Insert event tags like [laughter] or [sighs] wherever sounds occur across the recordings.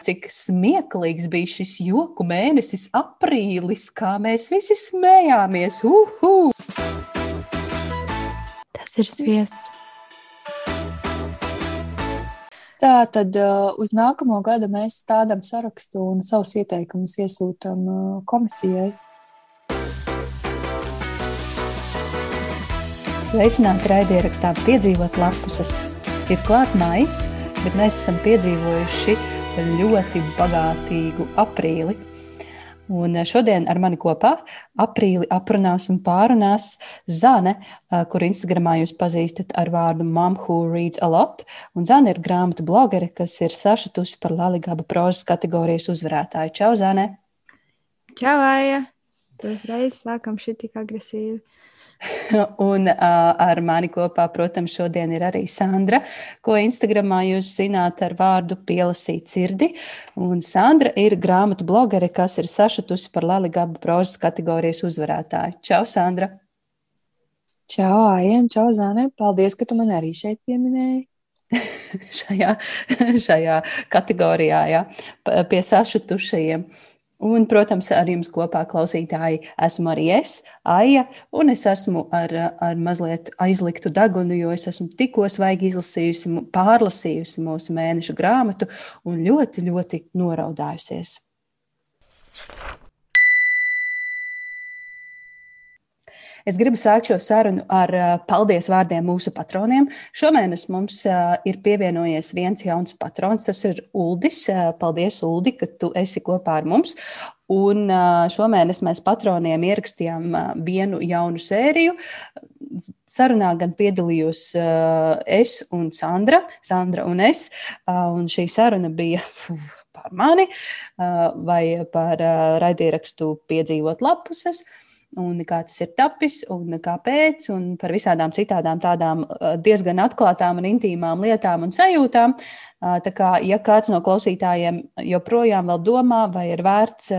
Cik smieklīgs bija šis joku mēnesis, aprīlis, kā mēs visi smējāmies. Uhu! Tas ir sviests. Tā tad uh, uz nākamo gadu mēs stādām sarakstu un savus ieteikumus iesūtām uh, komisijai. Sveicināti raidierakstā piedzīvot lapuses. Ir klāt maijs, bet mēs esam piedzīvojuši ļoti bagātīgu aprīli. Un šodien ar mani kopā aprīli aprunās un pārunās Zane, kuru Instagramā jūs pazīstat ar vārdu Mom Who Reads a Lot. Un Zane ir grāmatu blogere, kas ir sašutusi par Laligaba prozas kategorijas uzvarētāju. Čau, Zane! Čau, Aija! Tu uzreiz sākam šī tik agresīvi. [laughs] Un uh, ar mani kopā, protams, šodien ir arī Sandra, ko Instagramā jūs zināt ar vārdu pielasīt sirdi. Un Sandra ir grāmatu blogere, kas ir sašutusi par Laligaba prozas kategorijas uzvarētāju. Čau, Sandra! Čau, Aien, čau, Zane! Paldies, ka tu man arī šeit pieminēji. [laughs] šajā, [laughs] šajā kategorijā, jā, pie sašutušajiem. Un, protams, ar jums kopā klausītāji esmu arī es, Aija, un es esmu ar, ar mazliet aizliktu degunu, jo es esmu tikko svaigi izlasījusi, pārlasījusi mūsu mēneša grāmatu un ļoti, ļoti noraudājusies. Es gribu sākt šo sarunu ar paldies vārdiem mūsu patroniem. Šomēnes mums ir pievienojies viens jauns patrons, tas ir Uldis. Paldies, Uldi, ka tu esi kopā ar mums. Un šomēnes mēs patroniem ierakstījām vienu jaunu sēriju. Sarunā gan piedalījos es un Sandra, Sandra un es, un šī saruna bija par mani vai par raidierakstu piedzīvot lapuses un kā tas ir tapis, un kāpēc, un par visādām citādām tādām diezgan atklātām un intīmām lietām un sajūtām. Tā kā, ja kāds no klausītājiem joprojām vēl domā, vai ir vērts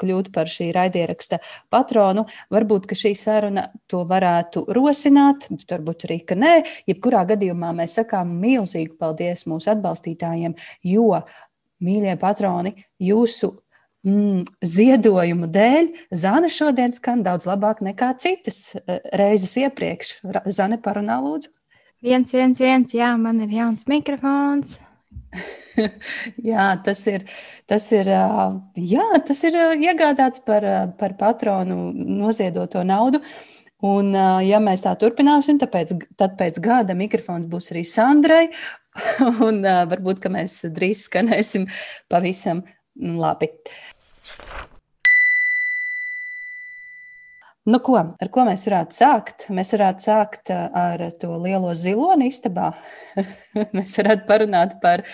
kļūt par šī raidieraksta patronu, varbūt šī saruna to varētu rosināt, varbūt arī, ka nē. Jebkurā gadījumā mēs sakām milzīgu paldies mūsu atbalstītājiem, jo, mīļie patroni, jūsu mm, ziedojumu dēļ Zana šodien skan daudz labāk nekā citas eh, reizes iepriekš. Zane, parunā lūdzu. Viens, viens, viens, jā, man ir jauns mikrofons. [laughs] jā, tas ir, tas ir, jā, tas ir iegādāts par, par patronu noziedoto naudu. Un, ja mēs tā turpināsim, tāpēc, tad pēc gada mikrofons būs arī Sandrai. [laughs] Un varbūt mēs drīz skanēsim pavisam labi. Uh, Nu, ko, ar ko mēs varētu sākt? Mēs varētu sākt uh, ar to lielo ziloni istabā. [laughs] mēs varētu parunāt par,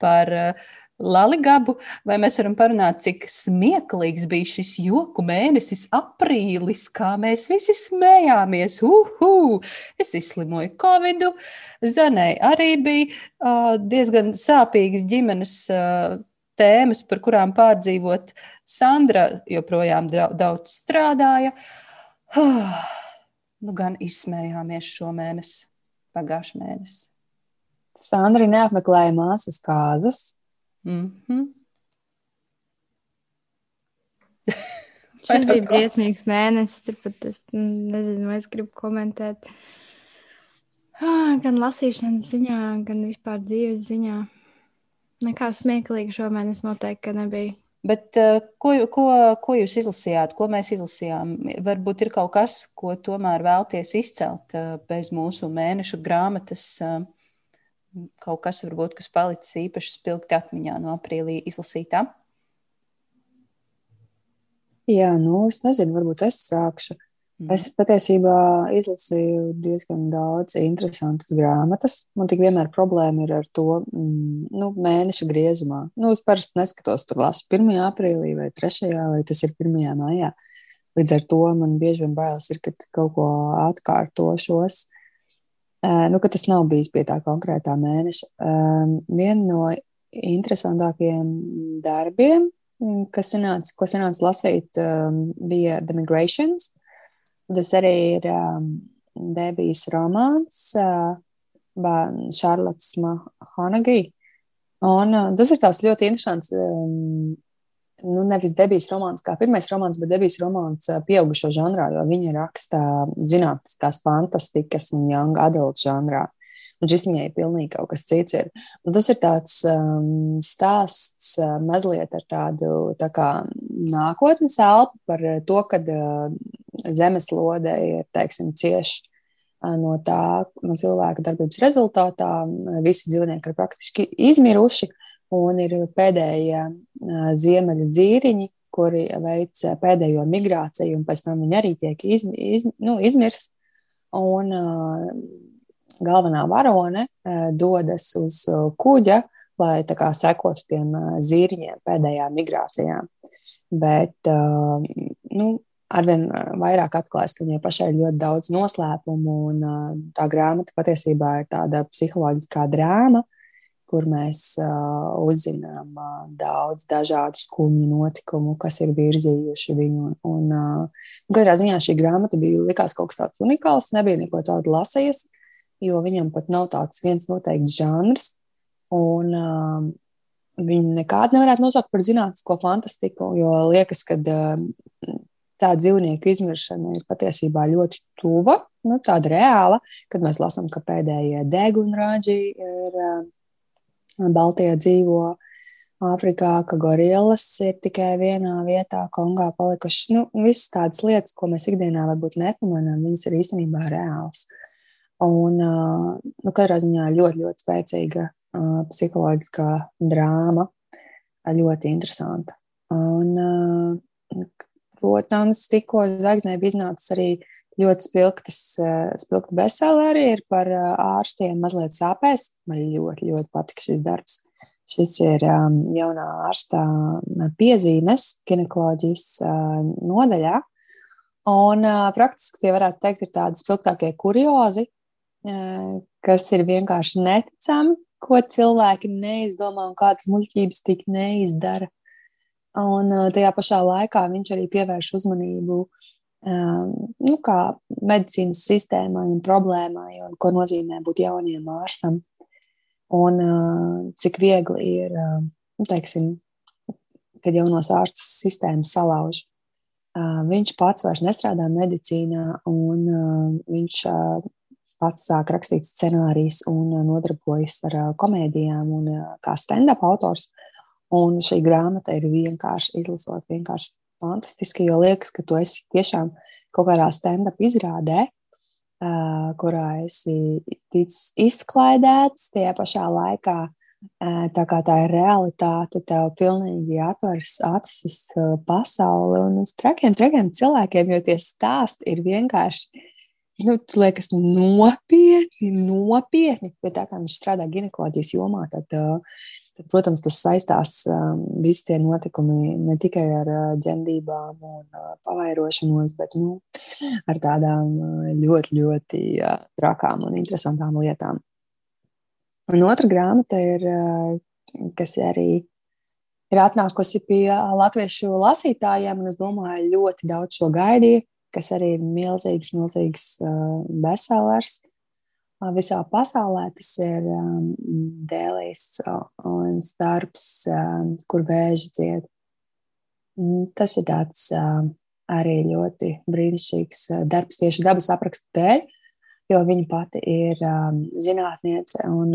par uh, Laligabu, vai mēs varam parunāt, cik smieklīgs bija šis joku mēnesis, aprīlis, kā mēs visi smējāmies. Uhu! Es izslimoju Covid, Zanai arī bija uh, diezgan sāpīgas ģimenes uh, tēmas, par kurām pārdzīvot. Sandra joprojām daudz strādāja. [sighs] Nu, gan izsmējāmies šo mēnesi, pagājušā mēnesi. Sandra neapmeklēja māsas kāzas. Mm -hmm. [laughs] Šis bija briesmīgs mēnesis. Turpat es nezinu, vai es gribu komentēt. Ah, gan lasīšanas ziņā, gan vispār dzīves ziņā. Nekā smieklīga šomēnes noteikti nebija. Bet uh, ko, ko, ko jūs izlasījāt, ko mēs izlasījām? Varbūt ir kaut kas, ko tomēr vēlties izcelt uh, bez mūsu mēnešu grāmatas. Uh, kaut kas, varbūt, kas palicis īpaši spilgti atmiņā no aprīlī izlasītā. Jā, nu, es nezinu, varbūt es sākšu. Mm. Es patiesībā izlasīju diezgan daudz interesantas grāmatas. Man tik vienmēr problēma ir ar to mm, nu, mēneša griezumā. Nu, es parasti neskatos, tur lasu 1. aprīlī vai 3. vai tas ir 1. maijā. Līdz ar to man bieži vien bailes ir, ka kaut ko atkārtošos. Nu, tas nav bijis pie tā konkrētā mēneša. Viena no interesantākajiem darbiem, kas sanāca, ko sanāca lasīt, bija The Migrations. Tas arī ir um, Debijas romāns, uh, Šarlotas Honagī. Un, uh, tas ir tāds ļoti interesants. Um, nu, nevis debijas romāns kā pirmais romāns, bet debijas romāns uh, pieaugušo žanrā, jo viņa raksta zinātniskās fantastikas un young adult žanrā. Un šis viņai pilnīgi kaut kas cits ir. Un tas ir tāds um, stāsts uh, mazliet ar tādu tā kā nākotnes elpu par to, kad uh, zemeslode ir, teiksim, cieši no tā no cilvēka darbības rezultātā. Visi dzīvnieki ir praktiski izmiruši, un ir pēdējie ziemeļu dzīriņi, kuri veic pēdējo migrāciju, un pēc tam viņi arī tiek iz, iz, nu, izmirsti. Un uh, galvenā varone uh, dodas uz kuģa, lai kā, sekotu tiem uh, zīriņiem pēdējā migrācijā. Bet nu, arvien vairāk atklājas, ka viņai pašai ir ļoti daudz noslēpumu, un tā grāmata patiesībā ir tāda psiholoģiskā drāma, kur mēs uzzinām daudz dažādu skumju notikumu, kas ir virzījuši viņu. Un, uh, katrā ziņā šī grāmata bija likās kaut kas tāds unikāls, nebija neko tādu lasījusi, jo viņam pat nav tāds viens noteikts žanrs. Un, uh, Viņu nekādu nevarētu nosaukt par zinātnisko fantastiku, jo liekas, ka uh, tā dzīvnieku izmiršana ir patiesībā ļoti tuva, nu, tāda reāla, kad mēs lasām, ka pēdējie degunraģi ir Baltijā dzīvo Āfrikā, ka gorillas ir tikai vienā vietā, Kongā palikušas. Nu, visas tādas lietas, ko mēs ikdienā varbūt nepamanām, viņas ir īstenībā reālas. Un, nu, katrā ziņā ļoti, ļoti spēcīga psiholoģiskā drāma, ļoti interesanta. Un, protams, tikko zvaigznē bija iznācis arī ļoti spilgtas, spilgta bestselleri ir par ārstiem mazliet sāpēs. Man ļoti, ļoti patika šis darbs. Šis ir um, jaunā ārsta piezīmes ginekoloģijas uh, nodaļā. Un uh, praktiski tie varētu teikt, ir tādi spilgtākie kuriozi, kas ir vienkārši neticami, ko cilvēki neizdomā un kādas muļķības tik neizdara. Un uh, tajā pašā laikā viņš arī pievērš uzmanību um, nu, medicīnas sistēmai un problēmai, un ko nozīmē būt jauniem ārstam. Un cik viegli ir, nu, teiksim, kad jaunos ārstus sistēmas salauž. Viņš pats vairs nestrādā medicīnā, un viņš pats sāk rakstīt scenārijus un nodarbojas ar komēdijām un kā stand-up autors. Un šī grāmata ir vienkārši izlasot, vienkārši fantastiski, jo liekas, ka tu esi tiešām kaut kādā stand-up izrādē, kurā esi ticis izklaidēts tajā pašā laikā. Tā kā tā ir realitāte, tev pilnīgi atveras acis pasauli un uz trakiem, trakiem cilvēkiem, jo tie stāsti ir vienkārši, nu, tu liekas, nopietni, nopietni. Bet tā kā viņš strādā ginekoloģijas jomā, tad Tad, protams, tas saistās visi tie notikumi ne tikai ar dzemdībām un pavairošanos, bet nu, ar tādām ļoti, ļoti trakām un interesantām lietām. Un otra grāmata ir, kas arī ir atnākusi pie latviešu lasītājiem, un es domāju, ļoti daudz šo gaidīju, kas arī ir milzīgs, milzīgs bestsellers. Uh, visā pasaulē. Tas ir dēlijs un darbs, kur vēži dzied. Tas ir tāds arī ļoti brīnišķīgs darbs tieši dabas aprakstu dēļ, jo viņa pati ir zinātniece un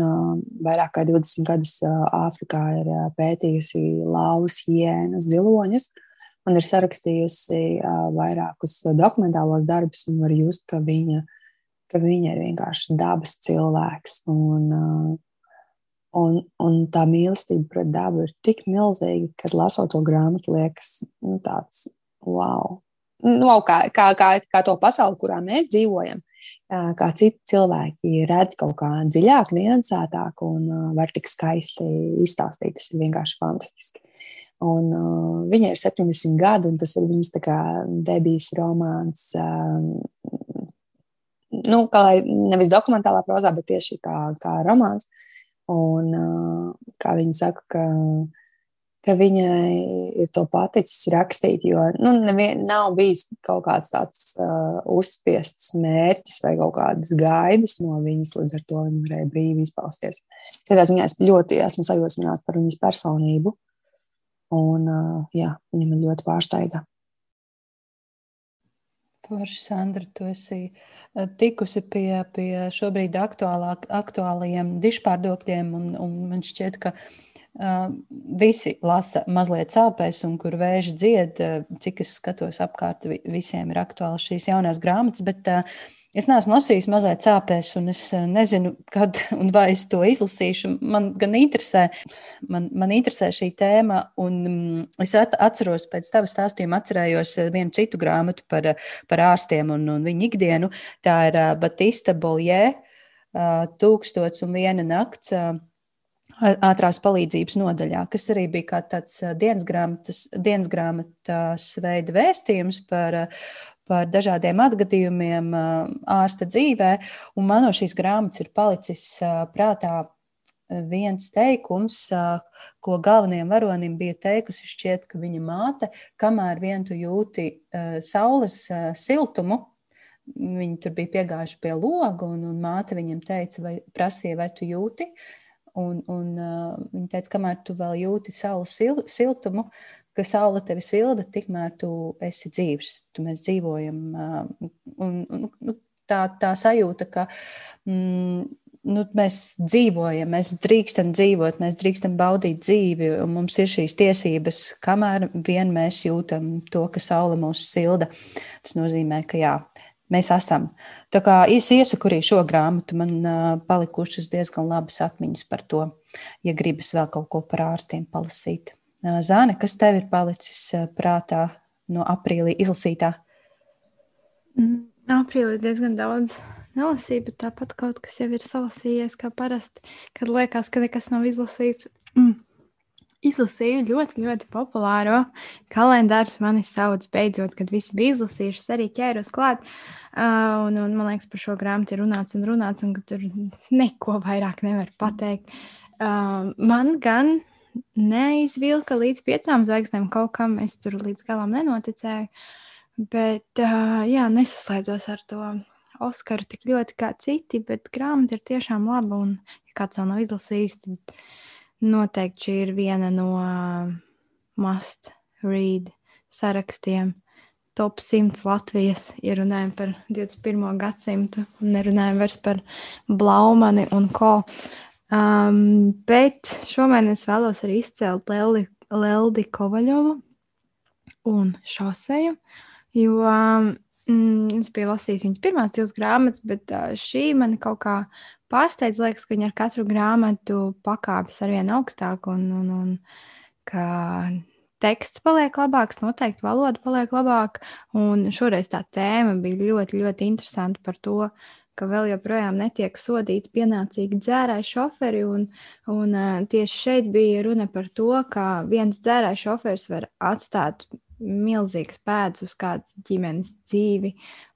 vairāk kā 20 gadus Āfrikā ir pētījusi lauvas, jēnas, ziloņus. Un ir sarakstījusi vairākus dokumentālos darbus, un var just, ka viņa ka viņa ir vienkārši dabas cilvēks. Un, un, un tā mīlestība pret dabu ir tik milzīga, ka lasot to grāmatu, liekas, nu, tāds wow. Nu, kā, kā, kā, kā to pasauli, kurā mēs dzīvojam, kā citi cilvēki redz kaut kā dziļāk, niansētāk un var tik skaisti izstāstīt. Tas ir vienkārši fantastiski. Un, uh, viņai ir 70 gadi, un tas ir viņas debijas romāns. Uh, nu, kā lai nevis dokumentālā prozā, bet tieši kā, kā romāns. Un, kā viņi saka, ka ka viņai ir to paticis rakstīt, jo nu, nevien, nav bijis kaut kāds tāds uh, uzspiests mērķis vai kaut kādas gaidas no viņas, līdz ar to viņa varēja brīvi izpausties. Tādā ziņā es ļoti esmu sajūsmināts par viņas personību, un uh, jā, viņa man ļoti pārsteidza. Forši, Sandra, tu esi uh, tikusi pie, pie šobrīd aktuālāk, aktuālajiem dišpārdokļiem, un, un man šķiet, ka uh, visi lasa mazliet sāpēs, un kur vēži dzied, cik es skatos apkārt, visiem ir aktuāls šīs jaunās grāmatas. Bet es neesmu lasījis mazliet sāpēs, un es nezinu, kad un vai es to izlasīšu. Man gan interesē, man, man interesē šī tēma, un mm, es atceros pēc tava stāstījuma, atcerējos vienu citu grāmatu par, par ārstiem un, un viņu ikdienu. Tā ir Batista Boljē, Tūkstots un viena nakts ātrās palīdzības nodaļā, kas arī bija tāds dienas grāmatas, dienas grāmatas veida vēstījums par, par dažādiem atgadījumiem ārsta dzīvē. Un man no šīs grāmatas ir palicis prātā viens teikums, ko galvenajam varonim bija teikusi, šķiet, ka viņa māte, kamēr vien tu jūti saules siltumu, viņi tur bija piegājuši pie loga, un, un māte viņam teica, vai prasīja, vai tu jūti Un, un uh, viņa teica, kamēr tu vēl jūti saules sil siltumu, ka saule tevi silda, tikmēr tu esi dzīves, tu mēs dzīvojam. Uh, un, un, nu, tā, tā sajūta, ka mm, nu, mēs dzīvojam, mēs drīkstam dzīvot, mēs drīkstam baudīt dzīvi, un mums ir šīs tiesības, kamēr vien mēs jūtam to, ka saule mūs silda. Tas nozīmē, ka jā, mēs esam. Tā kā es iesaku arī šo grāmatu, man palikušas diezgan labas atmiņas par to, ja gribas vēl kaut ko par ārstiem palasīt. Zāne, kas tev ir palicis prātā no aprīlī izlasītā? Aprīlī diezgan daudz nelasīju, bet tāpat kaut kas jau ir salasījies, kā parasti, kad liekas, ka nekas nav izlasīts. Mm izlasīju ļoti, ļoti populāro kalendāru. Mani sauc beidzot, kad visi bija izlasījuši, arī ķēros klāt. Uh, un, un, man liekas, par šo grāmatu ir runāts un runāts, un tur neko vairāk nevar pateikt. Uh, man gan neizvilka līdz piecām zvaigznēm kaut kam, es tur līdz galam nenoticēju. Bet, uh, jā, nesaslēdzos ar to Oskaru tik ļoti kā citi, bet grāmata ir tiešām laba. Un, ja kāds vēl nav izlasījis, tad Noteikti šī ir viena no uh, must read sarakstiem. Top 100 Latvijas, ja runājam par 21. gadsimtu, un nerunājam vairs par Blaumani un ko. Um, bet šomēnes vēlos arī izcelt Leldi, Leldi Kovaļovu un Šoseju, jo um, es biju lasījis viņas pirmās divas grāmatas, bet uh, šī man kaut kā pārsteidz, liekas, ka viņi ar katru grāmatu pakāpjas ar vien augstāk un, un, un ka teksts paliek labāks, noteikti valoda paliek labāka. Un šoreiz tā tēma bija ļoti, ļoti interesanta par to, ka vēl joprojām netiek sodīti pienācīgi dzērāji šoferi. Un, un tieši šeit bija runa par to, ka viens dzērāji šoferis var atstāt milzīgas pēdas uz kādas ģimenes dzīvi,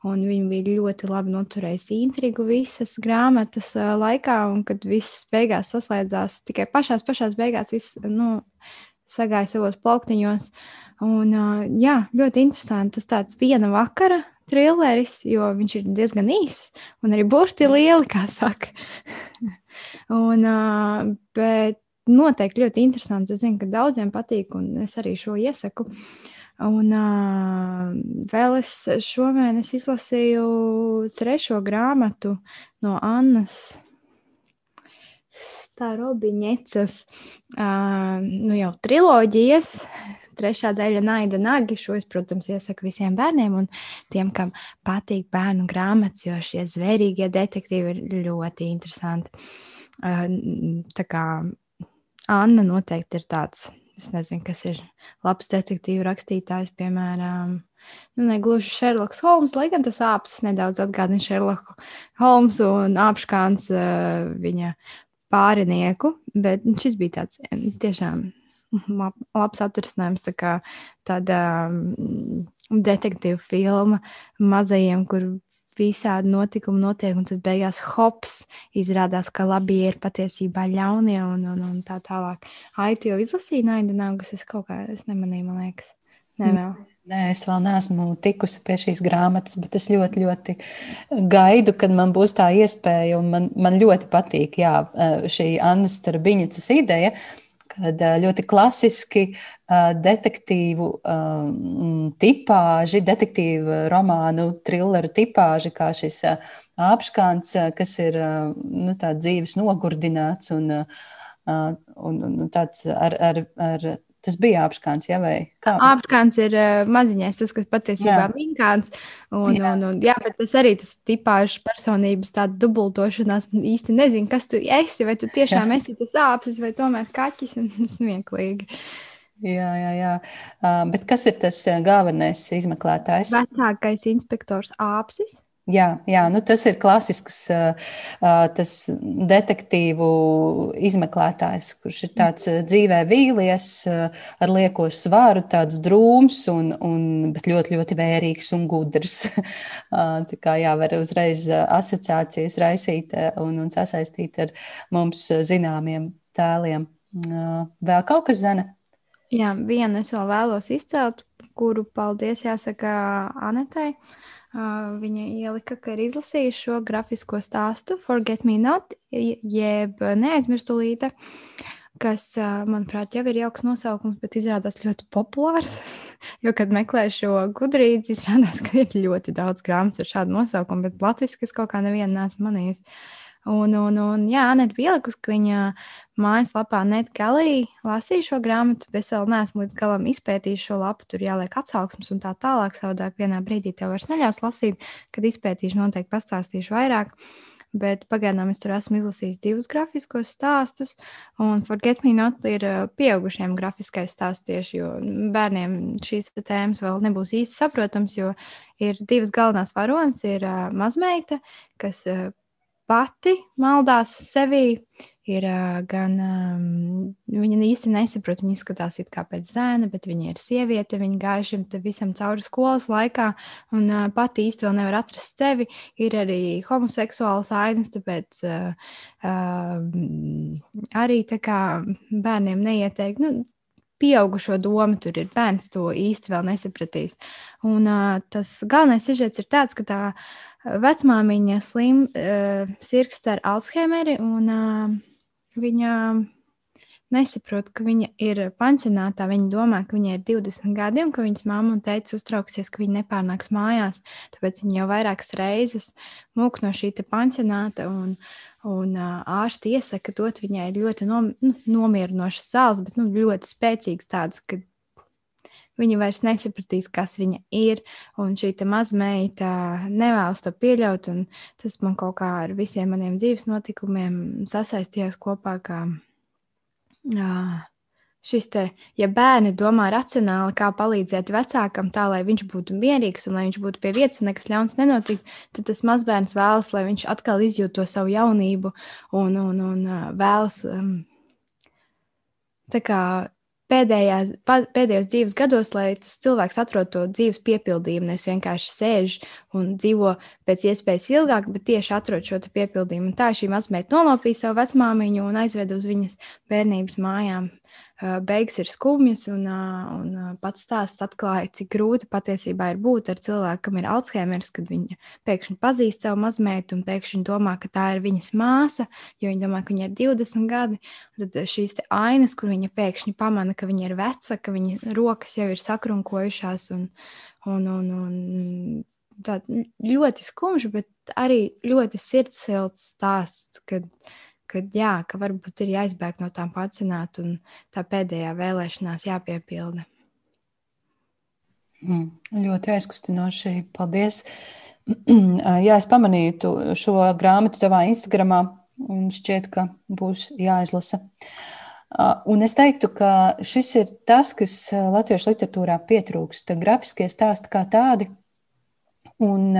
un viņi bija ļoti labi noturējusi intrigu visas grāmatas laikā, un kad viss beigās saslēdzās, tikai pašās, pašās beigās viss nu, sagāja savos plauktiņos. Un, jā, ļoti interesanti. Tas tāds viena vakara trilleris, jo viņš ir diezgan īss un arī burti lieli, kā saka. [laughs] un, uh, bet noteikti ļoti interesants. Es zinu, ka daudziem patīk, un es arī šo iesaku. Un uh, vēl es šomēnes izlasīju trešo grāmatu no Annas Starobiņecas, uh, nu jau triloģijas. Trešā daļa Naida Nagi. Šo es, protams, iesaku visiem bērniem un tiem, kam patīk bērnu grāmatas, jo šie zvērīgie detektīvi ir ļoti interesanti. Uh, tā kā Anna noteikti ir tāds es nezinu, kas ir labs detektīvu rakstītājs, piemēram, nu, ne gluži Šerloks Holms, lai gan tas āpsts nedaudz atgādina Šerloku Holmsu un apškāns uh, viņa pārinieku, bet šis bija tāds tiešām [laughs] labs atrisinājums, tā kā tāda um, detektīvu filma mazajiem, kur visādi notikumi notiek, un tad beigās hops izrādās, ka labi ir patiesībā ļaunie un, un, un tā tālāk. Ai, tu jau izlasīji naida nāgus, es kaut kā es nemanīju, man liekas. Nē, vēl. Nē, es vēl neesmu tikusi pie šīs grāmatas, bet es ļoti, ļoti gaidu, kad man būs tā iespēja. Man, man ļoti patīk jā, šī Annas Starbiņas ideja, kad ļoti klasiski detektīvu tipāži, detektīvu romānu, trilleru tipāži, kā šis apskāns, kas ir nu, dzīves nogurdināts un, un, un tāds ar, ar, ar Tas bija apskats, ja, vai kā? Apskats ir uh, maziņais, tas, kas patiesībā ir minkāns. Un, jā. Un, un, jā, bet tas arī tas tipāžs personības tāda dubultošanās īsti nezinu, kas tu esi, vai tu tiešām jā. esi tas āpsis vai tomēr kaķis un [laughs] smieklīgi. Jā, jā, jā. Uh, bet kas ir tas galvenais izmeklētājs? Vecākais inspektors āpsis. Jā, jā nu tas ir klasisks tas detektīvu izmeklētājs, kurš ir tāds dzīvē vīlies, ar lieko svaru, tāds drūms, un, un, bet ļoti, ļoti vērīgs un gudrs. [laughs] Tā kā jā, var uzreiz asociācijas raisīt un, un sasaistīt ar mums zināmiem tēliem. Vēl kaut kas, Zana? Jā, vienu es vēl vēlos izcelt, kuru paldies jāsaka Anetai. Uh, Viņa ielika, ka ir izlasījusi šo grafisko stāstu, Forget Me Not, jeb Neaizmirstu līte, kas, manuprāt, jau ir jauks nosaukums, bet izrādās ļoti populārs. [laughs] jo, kad meklēju šo gudrību, izrādās, ka ir ļoti daudz grāmatas ar šādu nosaukumu, bet latviešu es kaut kā nevienu neesmu manījis. Un, un, un jā, Anita bija ielikusi, ka viņa mājaslapā netgalī lasīja šo grāmatu, bet es vēl neesmu līdz galam izpētījis šo lapu. Tur jāliek atsauksmes un tā tālāk. Savādāk vienā brīdī tev vairs neļaus lasīt, kad izpētīšu, noteikti pastāstīšu vairāk. Bet pagaidām es tur esmu izlasījis divus grafiskos stāstus, un Forget Me Not ir pieaugušiem grafiskais stāsts tieši, jo bērniem šīs tēmas vēl nebūs īsti saprotams, jo ir divas galvenās varonas. Ir uh, mazmeita, kas uh, pati maldās sevī. Ir gan um, viņa īsti nesaprot, viņa izskatās pēc zēna, bet viņa ir sieviete. Viņa gāja šim visam cauri skolas laikā, un uh, pati īsti vēl nevar atrast sevi. Ir arī homoseksuāls ainas, tāpēc uh, uh, arī tā kā bērniem neieteikt. Nu, pieaugušo domu, tur ir bērns to īsti vēl nesapratīs. Un uh, tas galvenais sižets ir tāds, ka tā vecmāmiņa slim, uh, sirgst ar Alzheimeri, un uh, viņa nesaprot, ka viņa ir pansionātā. Viņa domā, ka viņai ir 20 gadi un ka viņas mamma un teica uztrauksies, ka viņa nepārnāks mājās. Tāpēc viņa jau vairākas reizes mūk no šī pansionāta. Un, un uh, ārsti iesaka dot viņai ļoti nom, nu, nomierinošas zāles, bet nu, ļoti spēcīgas tādas, ka Viņa vairs nesapratīs, kas viņa ir, un šī mazmeita nevēlas to pieļaut. Tas man kaut kā ar visiem maniem dzīves notikumiem sasaistījās kopā. Kā, jā, šis te, ja bērni domā racionāli, kā palīdzēt vecākam, tā lai viņš būtu mierīgs un lai viņš būtu pie vietas nekas ļauns nenotiek, tad tas mazbērns vēlas, lai viņš atkal izjūtu to savu jaunību un, un, un vēlas. Um, tā kā pēdējās, pēdējos dzīves gados, lai tas cilvēks atrod to dzīves piepildījumu, nevis vienkārši sēž un dzīvo pēc iespējas ilgāk, bet tieši atrod šo piepildījumu. Un tā šī mazmeita nolopīja savu vecmāmiņu un aizveda uz viņas bērnības mājām beigas ir skumjas, un, un pats stāsts atklāja, cik grūti patiesībā ir būt ar cilvēku, kam ir Alzheimers, kad viņa pēkšņi pazīst savu mazmeitu un pēkšņi domā, ka tā ir viņas māsa, jo viņa domā, ka viņai ir 20 gadi. Tad šīs ainas, kur viņa pēkšņi pamana, ka viņa ir veca, ka viņa rokas jau ir sakrunkojušās un, un, un, un tā ļoti skumjš, bet arī ļoti sirdsilts stāsts. Kad, uh, ka, jā, ka varbūt ir jāizbēg no tām pacināt un tā pēdējā vēlēšanās jāpiepilda. Mm, ļoti aizkustinoši. Paldies! [clears throat] Jā, es pamanīju šo grāmatu tavā Instagramā, un šķiet, ka būs jāizlasa. Un es teiktu, ka šis ir tas, kas latviešu literatūrā pietrūkst. Grafiskie stāsti kā tādi un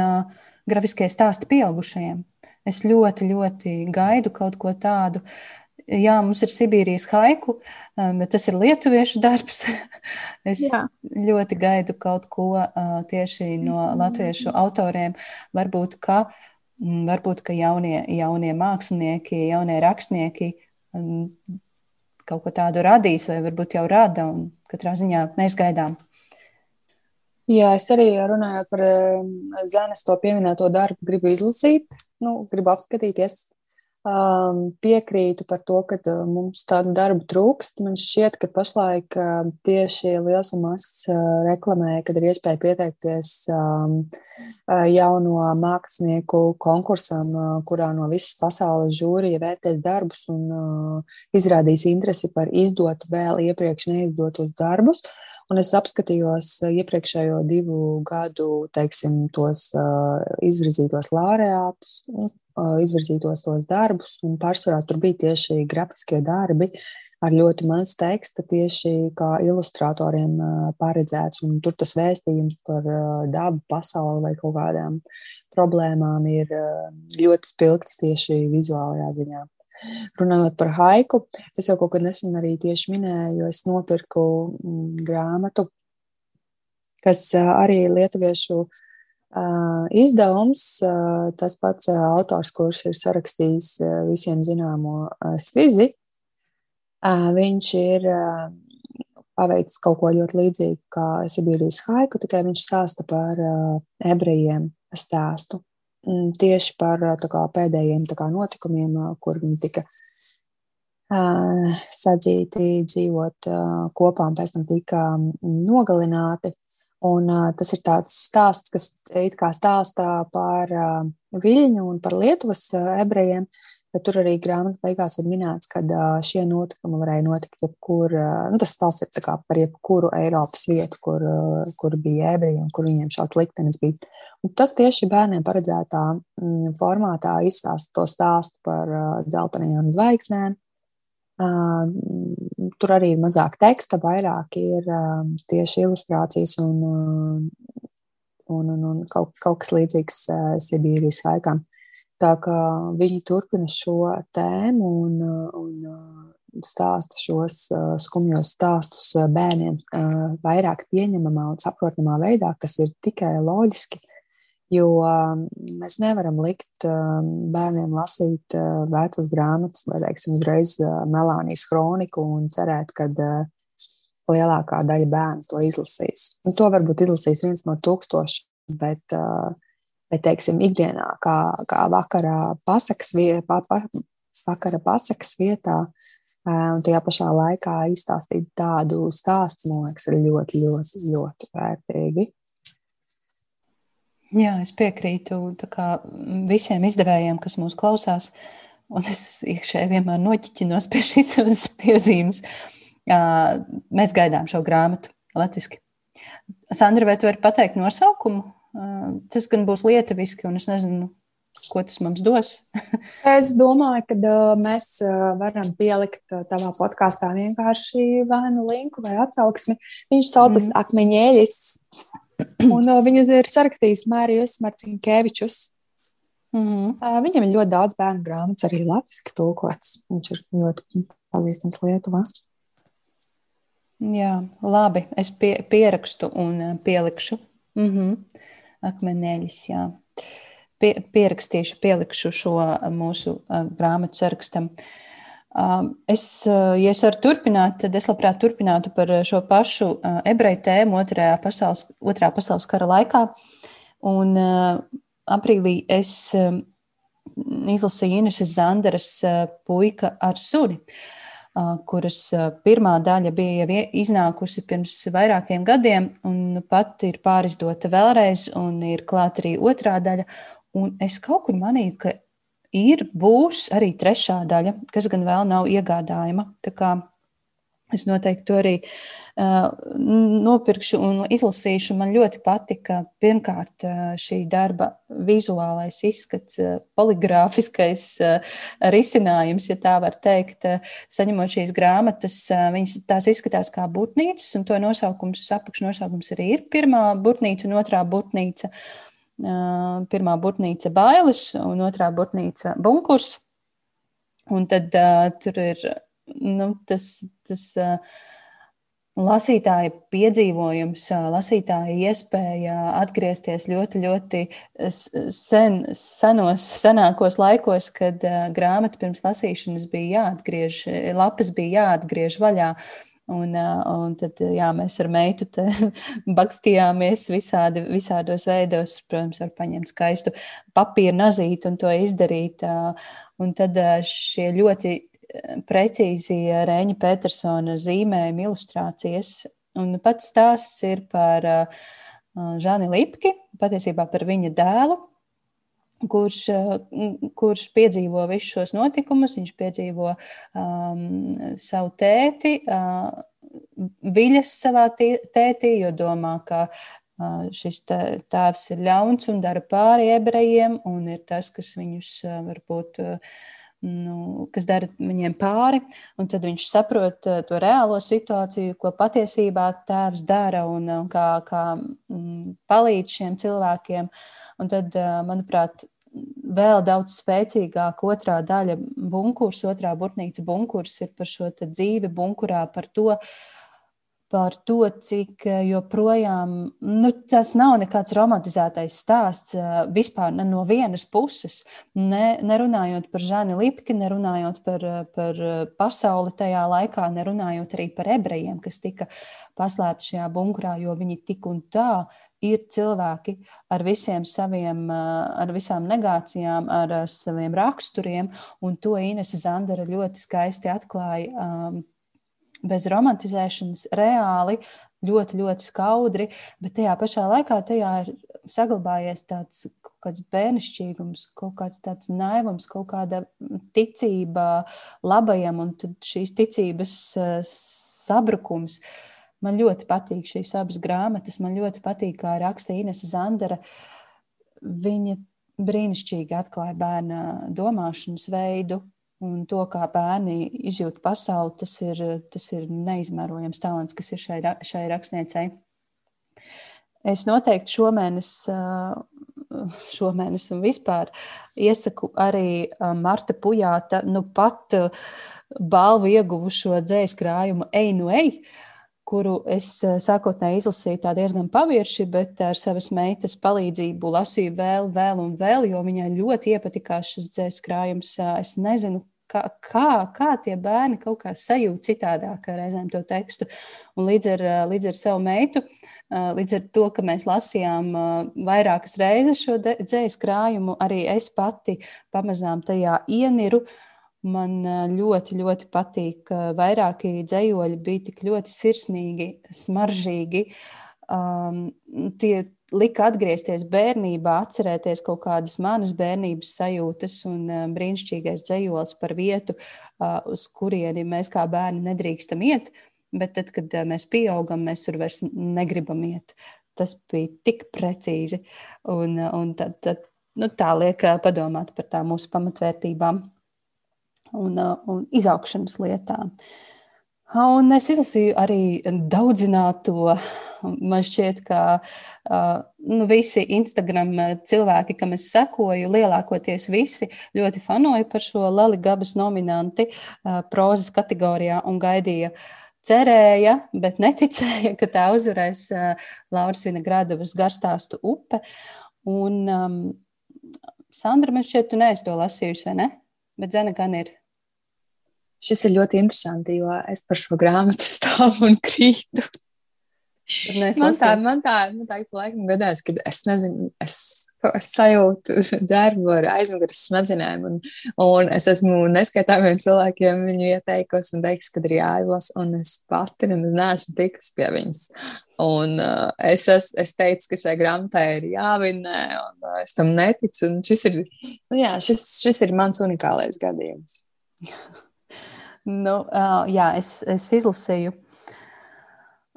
grafiskie stāsti pieaugušajiem. Es ļoti, ļoti gaidu kaut ko tādu. jā, mums ir Sibīrijas haiku, bet tas ir lietuviešu darbs. [laughs] es jā. ļoti gaidu kaut ko tieši no mm. latviešu autoriem. Varbūt, ka, varbūt, ka jaunie, jaunie mākslinieki, jaunie rakstnieki kaut ko tādu radīs, vai varbūt jau rada, un katrā ziņā mēs gaidām. Jā, es arī runājot par Zēnas to pieminēto darbu, gribu izlasīt, nu, gribu apskatīties, Um, piekrītu par to, ka uh, mums tādu darbu trūkst. Man šķiet, ka pašlaik uh, tieši liels un mazs uh, reklamē, kad ir iespēja pieteikties um, jauno mākslinieku konkursam, kurā no visas pasaules žūrija vērtēs darbus un izrādīs interesi par izdot vēl iepriekš neizdotos darbus. Un es apskatījos iepriekšējo divu gadu, teiksim, tos izvirzītos laureātus, izvirzītos tos darbus, un pārsvarā tur bija tieši grafiskie darbi ar ļoti maz teksta, tieši kā ilustratoriem paredzēts. Un tur tas vēstījums par dabu, pasauli vai kaut kādām problēmām ir ļoti spilgts tieši vizuālajā ziņā. Runājot par haiku, es jau kaut kad nesen arī tieši minēju, jo es nopirku mm, grāmatu, kas arī lietuviešu uh, Izdevums, tas pats autors, kurš ir sarakstījis visiem zināmo svizi, viņš ir paveicis kaut ko ļoti līdzīgu kā Sibīrijas haiku, tikai viņš stāsta par ebrejiem stāstu. Tieši par kā, pēdējiem kā, notikumiem, kur viņi tika sadzīti dzīvot kopā un pēc tam tika nogalināti. Un, uh, tas ir tāds stāsts, kas it kā stāstā par uh, Viļņu un par Lietuvas uh, ebrejiem, bet tur arī grāmatas beigās ir minēts, ka uh, šie notikumi varēja notikt jebkur. Uh, nu, tas stāsts ir par jebkuru Eiropas vietu, kur, uh, kur bija ebreji un kur viņiem šāds liktenis bija. Un tas tieši bērniem paredzētā mm, formātā izstāsta to stāstu par uh, dzeltenajām zvaigznēm, Tur arī ir mazāk teksta, vairāk ir tieši ilustrācijas un, un, un, un kaut, kaut kas līdzīgs Sibīrijas haikām. Tā kā viņi turpina šo tēmu un, un stāsta šos skumjos stāstus bērniem vairāk pieņemamā un saprotamā veidā, kas ir tikai loģiski Jo um, mēs nevaram likt um, bērniem lasīt uh, vecas grāmatas, vai teiksim, uzreiz uh, Melānijas kroniku un cerēt, ka uh, lielākā daļa bērnu to izlasīs. Un to varbūt izlasīs viens no tūkstošiem, bet, bet teiksim, ikdienā, kā, kā vakarā pasakas, vie, pa, pa, vakara pasakas vietā, un tajā pašā laikā izstāstīt tādu stāstu, man liekas, ir ļoti, ļoti, ļoti vērtīgi. Jā, es piekrītu visiem izdevējiem, kas mūs klausās. Un es iekšēji vienmēr noķiķinos pie šīs piezīmes. Mēs gaidām šo grāmatu latviešu. Sandra, vai tu vari pateikt nosaukumu? Tas gan būs lietuviski, un es nezinu, ko tas mums dos. [laughs] es domāju, ka mēs varam pielikt tavā podkāstā vienkārši vai nu linku vai atsauksmi. Viņš saucas mm. Akmeņēļis. Un uh, viņas ir sarakstījis Mārijas Marcinkēvičus. Mm -hmm. uh, viņam ir ļoti daudz bērnu grāmatas, arī latviešu tulkots. Viņš ir ļoti pazīstams Lietuvā. Jā, labi. Es pie, pierakstu un pielikšu. Mm -hmm. Akmeņģeļus, jā. Pie, pierakstīšu, pielikšu šo mūsu uh, grāmatu sarakstam. Uh, Es, ja es varu turpināt, tad es labprāt turpinātu par šo pašu ebreju tēmu otrajā pasaules, otrā pasaules kara laikā. Un aprīlī es izlasīju Ineses Zanderas puika ar suni, kuras pirmā daļa bija iznākusi pirms vairākiem gadiem, un pat ir pārizdota vēlreiz, un ir klāt arī otrā daļa. Un es kaut kur manīju, ka ir, būs arī trešā daļa, kas gan vēl nav iegādājama. Es noteikti to arī uh, nopirkšu un izlasīšu. Man ļoti patika pirmkārt šī darba vizuālais izskats, poligrāfiskais uh, risinājums, ja tā var teikt. Saņemot šīs grāmatas, uh, viņas tās izskatās kā būtnīcas, un to nosaukums, apakšnosaukums arī ir pirmā būtnīca un otrā būtnīca. Uh, Pirmā būtnīca bailes un otrā būtnīca bunkurs. Un tad uh, tur ir nu, tas. tas uh, lasītāja piedzīvojums, lasītāja iespēja atgriezties ļoti, ļoti sen, senos, senākos laikos, kad grāmata pirms lasīšanas bija jāatgriež, lapas bija jāatgriež vaļā. Un, un tad jā, mēs ar meitu [laughs] bakstījāmies visādi, visādos veidos. Protams, var paņemt skaistu papīra nazīti un to izdarīt. Un tad šie ļoti precīzi Rēņa Petersona zīmējuma ilustrācijas. Un pats stāsts ir par Žani Lipki, patiesībā par viņa dēlu, kurš, kurš piedzīvo visus šos notikumus. Viņš piedzīvo um, savu tēti, uh, viļas savā tētī, jo domā, ka uh, šis tēvs ir ļauns un dara pāri ebrejiem, un ir tas, kas viņus uh, varbūt. Uh, nu, kas dara viņiem pāri, tad viņš saprot to reālo situāciju, ko patiesībā tēvs dara un, un kā, kā mm, palīdz šiem cilvēkiem. Un tad, manuprāt, vēl daudz spēcīgāk otrā daļa bunkurs, otrā burtnīca bunkurs ir par šo dzīvi bunkurā, par to, uh, par to, cik eh, joprojām nu, tas nav nekāds romantizētais stāsts eh, vispār ne no vienas puses. Ne, nerunājot par Žani Lipki, nerunājot par, eh, par pasauli tajā laikā, nerunājot arī par ebrejiem, kas tika paslēpti šajā bunkurā, jo viņi tik un tā ir cilvēki ar visiem saviem, ar visām negācijām, ar saviem raksturiem, un to Inese Zandera ļoti skaisti atklāja bez romantizēšanas, reāli, ļoti, ļoti skaudri, bet tajā pašā laikā tajā ir saglabājies tāds kāds bērnišķīgums, kaut kāds tāds naivums, kaut kāda ticība labajam un šīs ticības sabrukums. Man ļoti patīk šīs abas grāmatas, man ļoti patīk, kā raksta Inese Zandera. Viņa brīnišķīgi atklāja bērna domāšanas veidu, Un to, kā bērni izjūt pasauli, tas ir, tas ir neizmērojams talants, kas ir šai, šai rakstniecei. Es noteikti šomēnes, šomēnes un vispār iesaku arī Marta Pujāta, nu pat balvu ieguvušo dzējas krājumu Einu Ei, kuru es sākotnēji izlasīju tā diezgan pavirši, bet ar savas meitas palīdzību lasīju vēl, vēl un vēl, jo viņai ļoti iepatikās šis dzējas krājums. Es nezinu, kā, kā, kā tie bērni kaut kā sajūt citādāk reizēm to tekstu. Un līdz ar, līdz ar savu meitu, līdz ar to, ka mēs lasījām vairākas reizes šo dzējas krājumu, arī es pati pamazām tajā ieniru. Man ļoti, ļoti patīk, ka vairāki dzējoļi bija tik ļoti sirsnīgi, smaržīgi. Um, tie lika atgriezties bērnībā, atcerēties kaut kādas manas bērnības sajūtas un brīnišķīgais dzējols par vietu, uh, uz kurieni mēs kā bērni nedrīkstam iet. Bet tad, kad mēs pieaugam, mēs tur vairs negribam iet. Tas bija tik precīzi. Un, un tad, tad, nu, tā liek padomāt par tām mūsu pamatvērtībām un, un izaugšanas lietām. Un es izlasīju arī daudzināto. Man šķiet, ka uh, nu, visi Instagram cilvēki, kam es sekoju, lielākoties visi ļoti fanoja par šo Lali Gabas nominanti uh, prozas kategorijā un gaidīja. Cerēja, bet neticēja, ka tā uzvarēs uh, Lauras Vinogradovas garstāstu upe. Un, um, Sandra, man šķiet, tu neesi to lasījusi, vai ne? Bet Zena gan ir. Šis ir ļoti interesanti, jo es par šo grāmatu [laughs] stāvu un krītu. Man tā, man tā, man tā ik pa laikam gadās, ka es nezinu, es [laughs] sajūtu [laughs] darbu ar aizmugures smadzenēm, un, un es esmu neskaitāmiem cilvēkiem viņu ieteikusi un teiks, ka ir jāizlasa, un es pati neesmu tikusi pie viņas. Un uh, es, es, es teicu, ka šai grāmatai ir jāvinē, un uh, es tam neticu, šis ir, nu jā, šis, šis ir mans unikālais gadījums. [laughs] nu, uh, jā, es, es izlasīju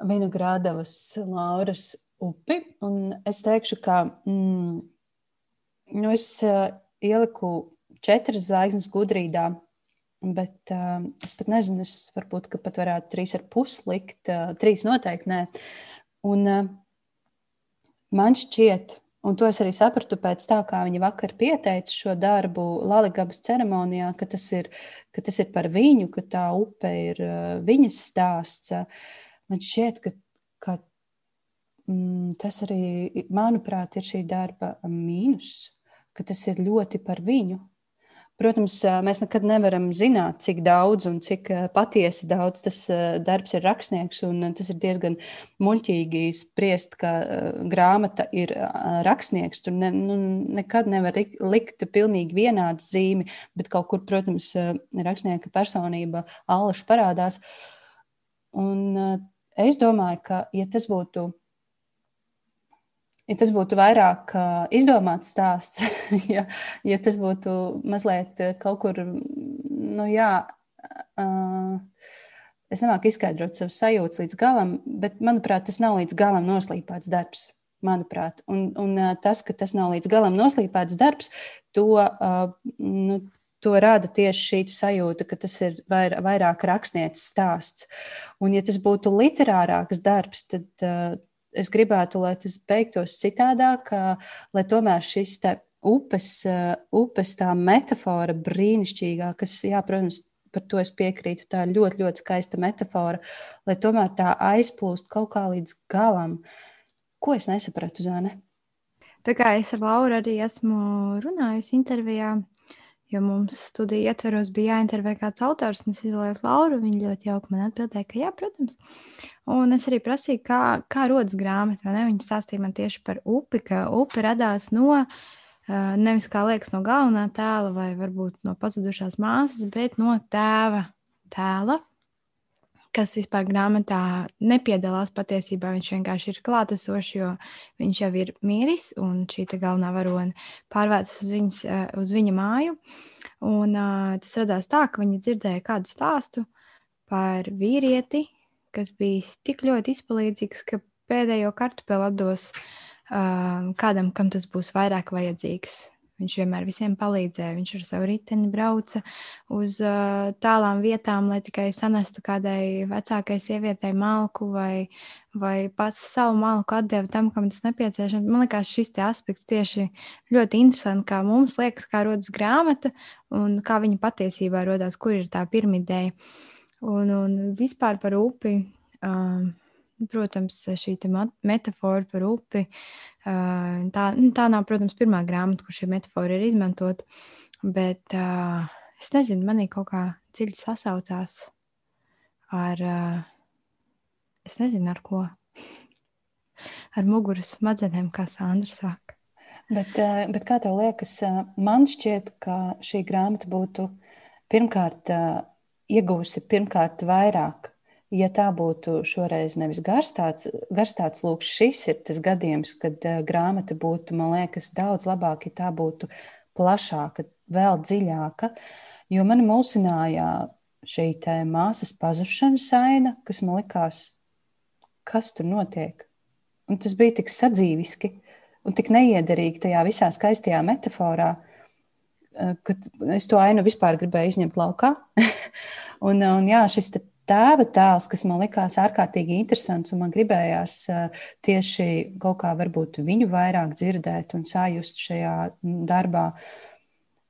Vinogradavas Lauras upi. Un es teikšu, ka mm, nu es uh, ieliku četras zvaigznes gudrībā, bet uh, es pat nezinu, es varbūt pat varētu trīs ar pus likt, uh, trīs noteikti nē. Un uh, man šķiet, Un to es arī sapratu pēc tā, kā viņa vakar pieteica šo darbu Latvijas ceremonijā, ka tas, ir, ka tas ir par viņu, ka tā upe ir uh, viņas stāsts. Man šķiet, ka, ka mm, tas arī, manuprāt, ir šī darba mīnus, ka tas ir ļoti par viņu. Protams, mēs nekad nevaram zināt, cik daudz un cik patiesi daudz tas darbs ir rakstnieks. Tas ir diezgan muļķīgi spriest, ka grāmata ir rakstnieks. Tur ne, nu, nekad nevar likt pilnīgi vienādu zīmi, bet kaut kur, protams, rakstnieka personība allaši parādās. Un es domāju, ka, ja tas būtu ja tas būtu vairāk izdomāts stāsts, [laughs] ja, ja tas būtu mazliet kaut kur, nu jā, uh, es nemāku izskaidrot savus sajūtas līdz galam, bet manuprāt, tas nav līdz galam noslīpēts darbs. Manuprāt, un, un tas, ka tas nav līdz galam noslīpēts darbs, to, uh, nu, to rada tieši šī sajūta, ka tas ir vair, vairāk rakstnieces stāsts. Un, ja tas būtu literārāks darbs, tad es gribētu, lai tas beigtos citādāk, lai tomēr šis upes, upes tā metāfora brīnišķīgā, kas, jā, protams, par to es piekrītu, tā ir ļoti, ļoti skaista metāfora, lai tomēr tā aizplūst kaut kā līdz galam. Ko es nesapratu, Zāne? Tā kā es ar Lauru arī esmu runājusi intervijā, jo mums studiju ietveros bija jāintervē kāds autors, un es izvēlējos Lauru. Viņa ļoti jauki man atbildēja, ka jā, protams. Un es arī prasīju, kā, kā rodas grāmata. Viņa stāstīja man tieši par upi, ka upe radās no nevis kā liekas no galvenā tēla vai varbūt no pazudušās māsas, bet no tēva tēla, kas vispār grāmatā nepiedalās patiesībā. Viņš vienkārši ir klātesošs, jo viņš jau ir miris un šī galvenā varone pārvērtas uz, viņas, uz viņa māju. Un, uh, tas radās tā, ka viņi dzirdēja kādu stāstu par vīrieti, kas bija tik ļoti izpalīdzīgs, ka pēdējo kartupeli atdos uh, kādam, kam tas būs vairāk vajadzīgs. Viņš vienmēr visiem palīdzēja. Viņš ar savu riteni brauca uz uh, tālām vietām, lai tikai sanestu kādai vecākai sievietei malku vai, vai pats savu malku atdeva tam, kam tas nepieciešams. Man liekas, šis aspekts tieši ļoti interesants, kā mums liekas, kā rodas grāmata un kā viņa patiesībā rodas, kur ir tā pirmīdēja. Un, un vispār par upi. Um, protams, šī metāfora par upi. Tā, nu, tā nav, protams, pirmā grāmata, kur šī metāfora ir izmantota. Bet es nezinu, manī kaut kā dziļi sasaucās ar, es nezinu, ar ko. Ar muguras smadzenēm, kā Sandra saka. Bet, bet kā tev liekas, man šķiet, ka šī grāmata būtu pirmkārt iegūsi pirmkārt vairāk. Ja tā būtu šoreiz nevis garstāts, garstāts lūk, šis ir tas gadījums, kad uh, grāmata būtu, man liekas, daudz labāk, ja tā būtu plašāka, vēl dziļāka. Jo man mulsināja šī māsas pazušanas aina, kas man likās, kas tur notiek. Un tas bija tik sadzīviski un tik neiederīgi tajā visā skaistajā metaforā. Eh, ka es to ainu vispār gribēju izņemt laukā. [laughs] un, un jā, šis tēva tēls, kas man likās ārkārtīgi interesants, un man gribējās eh, tieši kaut kā varbūt viņu vairāk dzirdēt un sajust šajā darbā.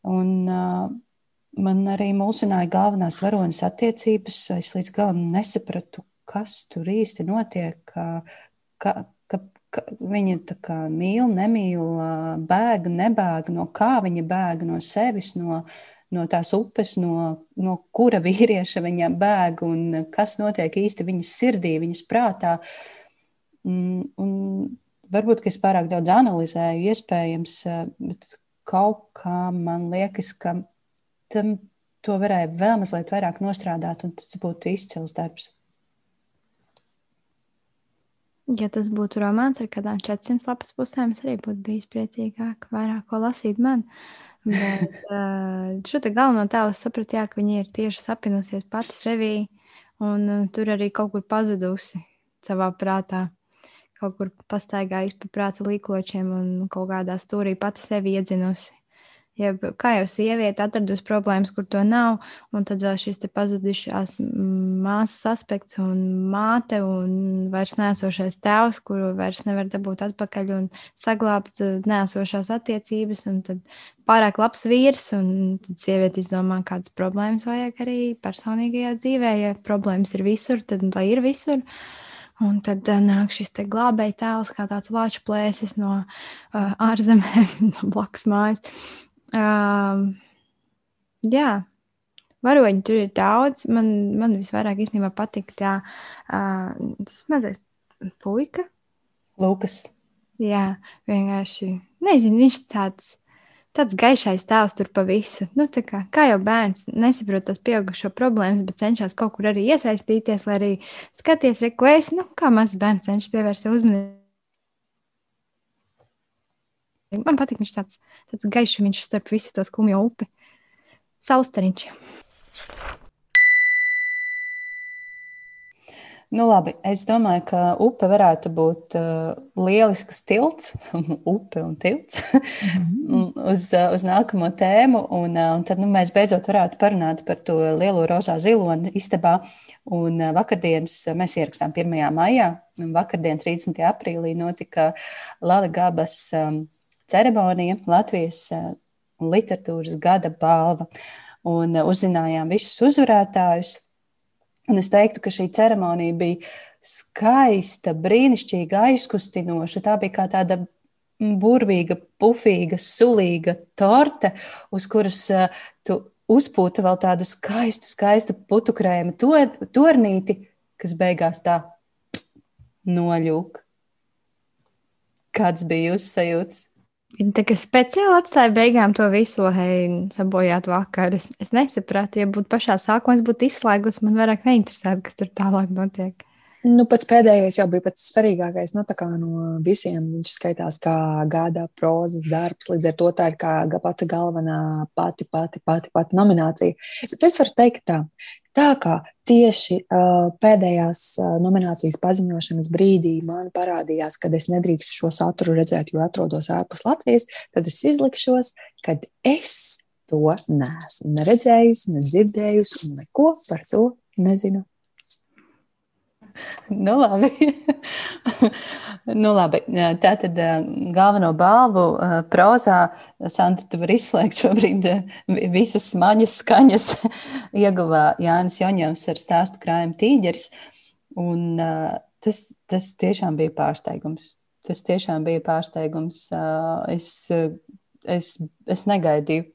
Un, uh, man arī mulsināja galvenās varonas attiecības. Es līdz galam nesapratu, kas tur īsti notiek, ka, ka, Viņa tā kā mīl, nemīl, bēg, nebēg, no kā viņa bēg, no sevis, no, no tās upes, no, no kura vīrieša viņa bēg un kas notiek īsti viņas sirdī, viņas prātā. Mm, un varbūt, es pārāk daudz analizēju, iespējams, bet kaut kā man liekas, ka tam to varēja vēl mazliet vairāk nostrādāt, un tas būtu izcils darbs. Ja tas būtu romāns ar kādām 400 lapas pusēm, es arī būtu bijis priecīgāk, vairāk ko lasīt man. Bet [laughs] šo te galveno tēlu sapratu, jā, ka viņa ir tieši sapinusies pati sevī, un tur arī kaut kur pazudusi savā prātā. Kaut kur pastaigājusi pa prāta līkločiem un kaut kādā stūrī pati sevi iedzinusi. Ja, kā jau sieviete atradusi problēmas, kur to nav, un tad vēl šis pazudušās māsas aspekts un māte un vairs nesošais tēvs, kuru vairs nevar dabūt atpakaļ un saglābt uh, nesošās attiecības, un tad pārāk labs vīrs, un tad sieviete izdomā, kādas problēmas vajag arī personīgajā dzīvē. Ja problēmas ir visur, tad lai ir visur. Un tad uh, nāk šis glābēji tēls, kā tāds lāču plēsis no uh, ārzemēm, [laughs] no blakus mājas. Uh, jā, varoņi tur ir daudz. Man, man visvairāk īstenībā patīk tā, uh, tas mazais puika. Lūkas. Jā, vienkārši nezinu, viņš tāds. Tāds gaišais tēls tur pa visu. Nu, kā, kā jau bērns nesaprot tos pieaugušo problēmas, bet cenšas kaut kur arī iesaistīties, lai arī skaties, re, ko es, nu, kā mazs bērns cenšas pievērst uzmanību Man patīk, viņš tāds, tāds gaišs, viņš starp visu to skumjo upi. Saustariņš. Nu, labi, es domāju, ka upe varētu būt uh, lielisks tilts, [laughs] upe un tilts mm -hmm. [laughs] uz, uh, uz nākamo tēmu. Un, uh, un tad nu, mēs beidzot varētu parunāt par to lielo rozā ziloni istabā. Un uh, vakardienas mēs ierakstām 1. maijā, un vakardien 30. aprīlī notika Lali Gabas um, ceremonija, Latvijas eh, literatūras gada balva. Un eh, uzzinājām visus uzvarētājus. Un es teiktu, ka šī ceremonija bija skaista, brīnišķīga, aizkustinoša. Tā bija kā tāda burvīga, pufīga, sulīga torte, uz kuras uh, tu uzpūta vēl tādu skaistu, skaistu putukrējumu to, tornīti, kas beigās tā noļūk. Kāds bija jūsu sajūts? Viņa tā kā speciāli atstāja beigām to visu, lai sabojātu vakaru. Es, es nesapratu, ja būtu pašā sākumā, es būtu izslēgus, man vairāk neinteresētu, kas tur tālāk notiek. Nu, pats pēdējais jau bija pats svarīgākais. Nu, no visiem viņš skaitās kā gada prozas darbs. Līdz ar to tā ir kā pati galvenā, pati, pati, pati, pati nominācija. Bet es varu teikt tā, Tā kā tieši uh, pēdējās uh, nominācijas paziņošanas brīdī man parādījās, ka es nedrīkstu šo saturu redzēt, jo atrodos ārpus Latvijas, tad es izlikšos, ka es to neesmu ne redzējusi, ne dzirdējusi, un neko par to nezinu. [laughs] nu, labi. [laughs] nu, labi. Tā tad galveno balvu prozā, Santa, tu vari izslēgt šobrīd visas smaņas skaņas, [laughs] ieguva Jānis Joņevs ar stāstu krājumu tīģeris. Un tas, tas tiešām bija pārsteigums. Tas tiešām bija pārsteigums. Es, es, es negaidīju.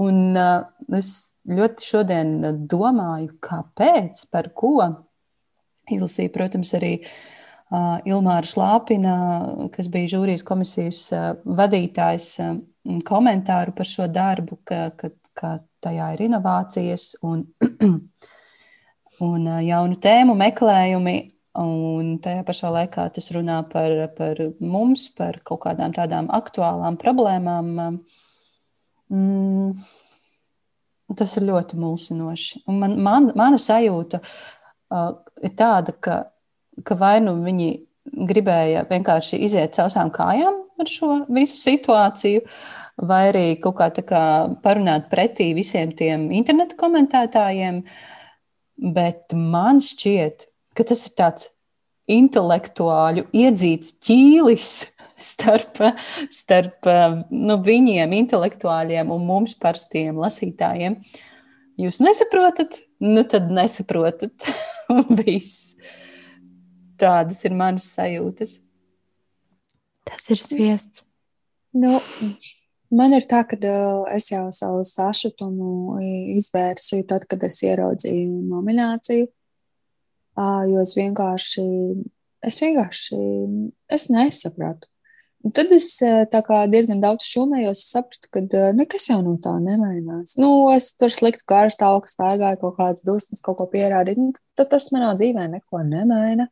Un es ļoti šodien domāju, kāpēc, par ko Izlasīju, protams, arī uh, Ilmāra Šlāpina, kas bija žūrijas komisijas uh, vadītājs, uh, komentāru par šo darbu, ka, ka, ka tajā ir inovācijas un, [clears throat] un uh, jaunu tēmu meklējumi. Un tajā pašā laikā tas runā par, par mums, par kaut kādām tādām aktuālām problēmām. Mm, tas ir ļoti mulsinoši. Un man, man, mana sajūta ir tāda, ka, ka vai nu viņi gribēja vienkārši iziet caurām kājām ar šo visu situāciju, vai arī kaut kā, kā parunāt pretī visiem tiem interneta komentētājiem. Bet man šķiet, ka tas ir tāds intelektuāļu iedzīts ķīlis [laughs] starp, starp nu, viņiem, intelektuāļiem, un mums, parastiem lasītājiem. Jūs nesaprotat, nu tad nesaprotat. [laughs] [laughs] Viss. Tādas ir manas sajūtas. Tas ir sviests. Nu, man ir tā, ka es jau savu sašutumu izvērsu tad, kad es ieraudzīju nomināciju. Jo es vienkārši, es vienkārši es nesapratu. Un tad es eh, diezgan daudz šūmējos, sapratu, ka eh, nekas jau no tā nemainās. Nu, es tur sliktu garšu tālāk staigāju, kaut kādas dusmas, kaut ko pierādīt. Nu, tad tas manā dzīvē neko nemaina.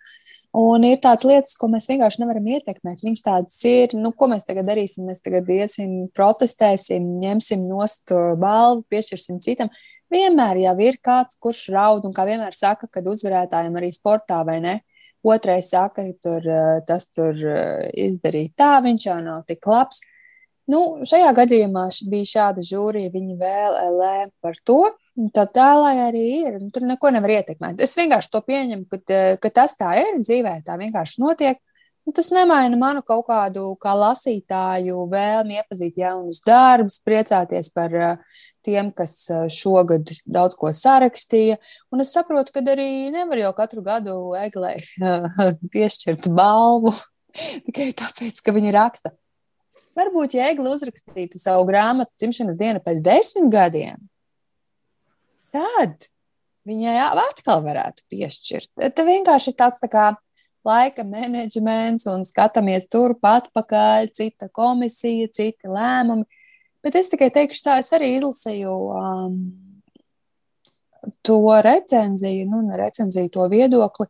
Un ir tādas lietas, ko mēs vienkārši nevaram ietekmēt. Viņas tādas ir, nu, ko mēs tagad darīsim. Mēs tagad iesim, protestēsim, ņemsim nost balvu, piešķirsim citam. Vienmēr jau ir kāds, kurš raud, un kā vienmēr saka, kad uzvarētājiem arī sportā vai ne, Otrais saka, ka tur, eh, tas tur eh, izdarīja tā, viņš jau nav tik labs. Nu, šajā gadījumā bija šāda žūrija, viņi vēl lēma par to. Tā tālāk arī ir. Nu, tur neko nevar ietekmēt. Es vienkārši to pieņemu, ka, ka tas tā ir dzīvē, tā vienkārši notiek. Un tas nemaina manu kaut kādu kā lasītāju vēlmi iepazīt jaunus darbus, priecāties par tiem, kas šogad daudz ko sarakstīja. Un es saprotu, ka arī nevar jau katru gadu eglē piešķirt balvu [laughs] tikai tāpēc, ka viņi raksta. Varbūt, ja Egli uzrakstītu savu grāmatu dzimšanas dienu pēc desmit gadiem, tad viņai atkal varētu piešķirt. Tas vienkārši ir tāds tā kā laika menedžments un skatāmies turpat pakaļ, cita komisija, citi lēmumi. Bet es tikai teikšu, tā es arī izlasīju um, to recenziju, nu, ne recenziju, to viedokli.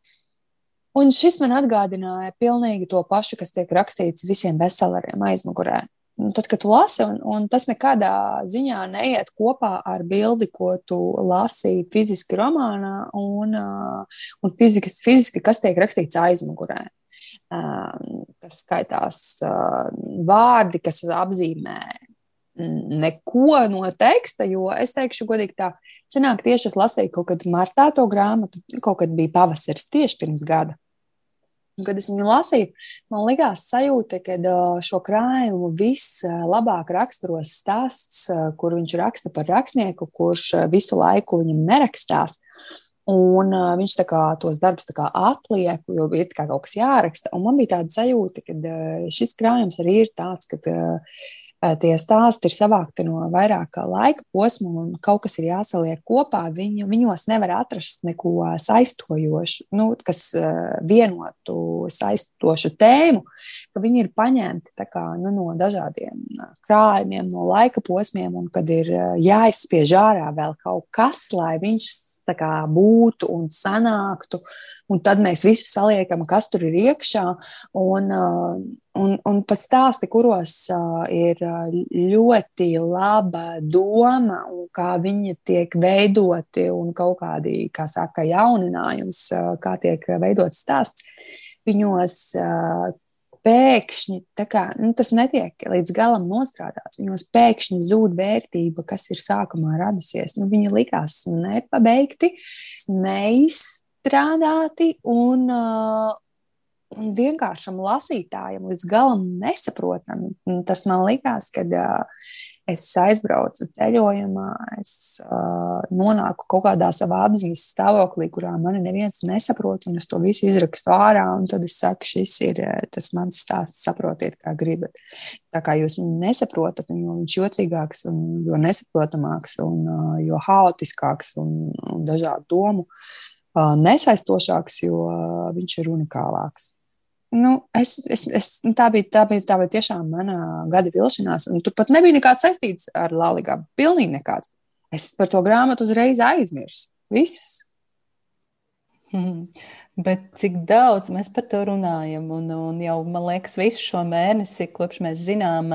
Un šis man atgādināja pilnīgi to pašu, kas tiek rakstīts visiem bestselleriem aizmugurē. Un tad, kad tu lasi, un, un tas nekādā ziņā neiet kopā ar bildi, ko tu lasīji fiziski romānā, un, un fiziski, fiziski kas tiek rakstīts aizmugurē. Kas skaitās vārdi, kas apzīmē neko no teksta, jo es teikšu, godīgi, tā Senāk tieši es lasīju kaut kad martā to grāmatu, kaut kad bija pavasaris tieši pirms gada. Un, kad es viņu lasīju, man likās sajūta, ka šo krājumu vislabāk raksturos stāsts, kur viņš raksta par rakstnieku, kurš visu laiku viņam nerakstās. Un uh, viņš kā, tos darbus kā atliek, jo ir kā kaut kas jāraksta. Un man bija tāda sajūta, ka uh, šis krājums arī ir tāds, ka uh, tie stāsti ir savākti no vairāk laika posma, un kaut kas ir jāsaliek kopā. Viņu, viņos nevar atrast neko saistojošu, nu, kas vienotu saistošu tēmu, ka viņi ir paņemti kā, nu, no dažādiem krājumiem, no laika posmiem, un kad ir jāizspiež ārā vēl kaut kas, lai viņš kā, būtu un sanāktu. Un tad mēs visu saliekam, kas tur ir iekšā. Un, un, un pat stāsti, kuros ir ļoti laba doma, un kā viņi tiek veidoti, un kaut kādi, kā saka, jauninājums, kā tiek veidots stāsts. Viņos pēkšņi kā, nu, tas netiek līdz galam nostrādāts. Viņos pēkšņi zūd vērtība, kas ir sākumā radusies. Nu, viņi likās nepabeigti, neizstrādāti un, uh, un vienkāršam lasītājam līdz galam nesaprotam. Tas man likās, ka uh, es aizbraucu ceļojumā, es uh, nonāku kaut kādā savā apziņas stāvoklī, kurā mani neviens nesaprot, un es to visu izrakstu ārā, un tad es saku, šis ir tas mans stāsts, saprotiet, kā gribat. Tā kā jūs viņu nesaprotat, jo viņš jocīgāks, un jo nesaprotamāks, un uh, jo haotiskāks un, un dažādu domu uh, nesaistošāks, jo uh, viņš ir unikālāks. Nu, es, es, es, nu, tā, bija, tā, bija, tā bija tiešām mana gada vilšanās. Tur pat nebija nekāds saistīts ar Latviju. Pilnīgi nekāds. Es par to grāmatu uzreiz aizmirsu. Viss. Hmm. Bet cik daudz mēs par to runājam, un, un jau, man liekas, visu šo mēnesi, kopš mēs zinām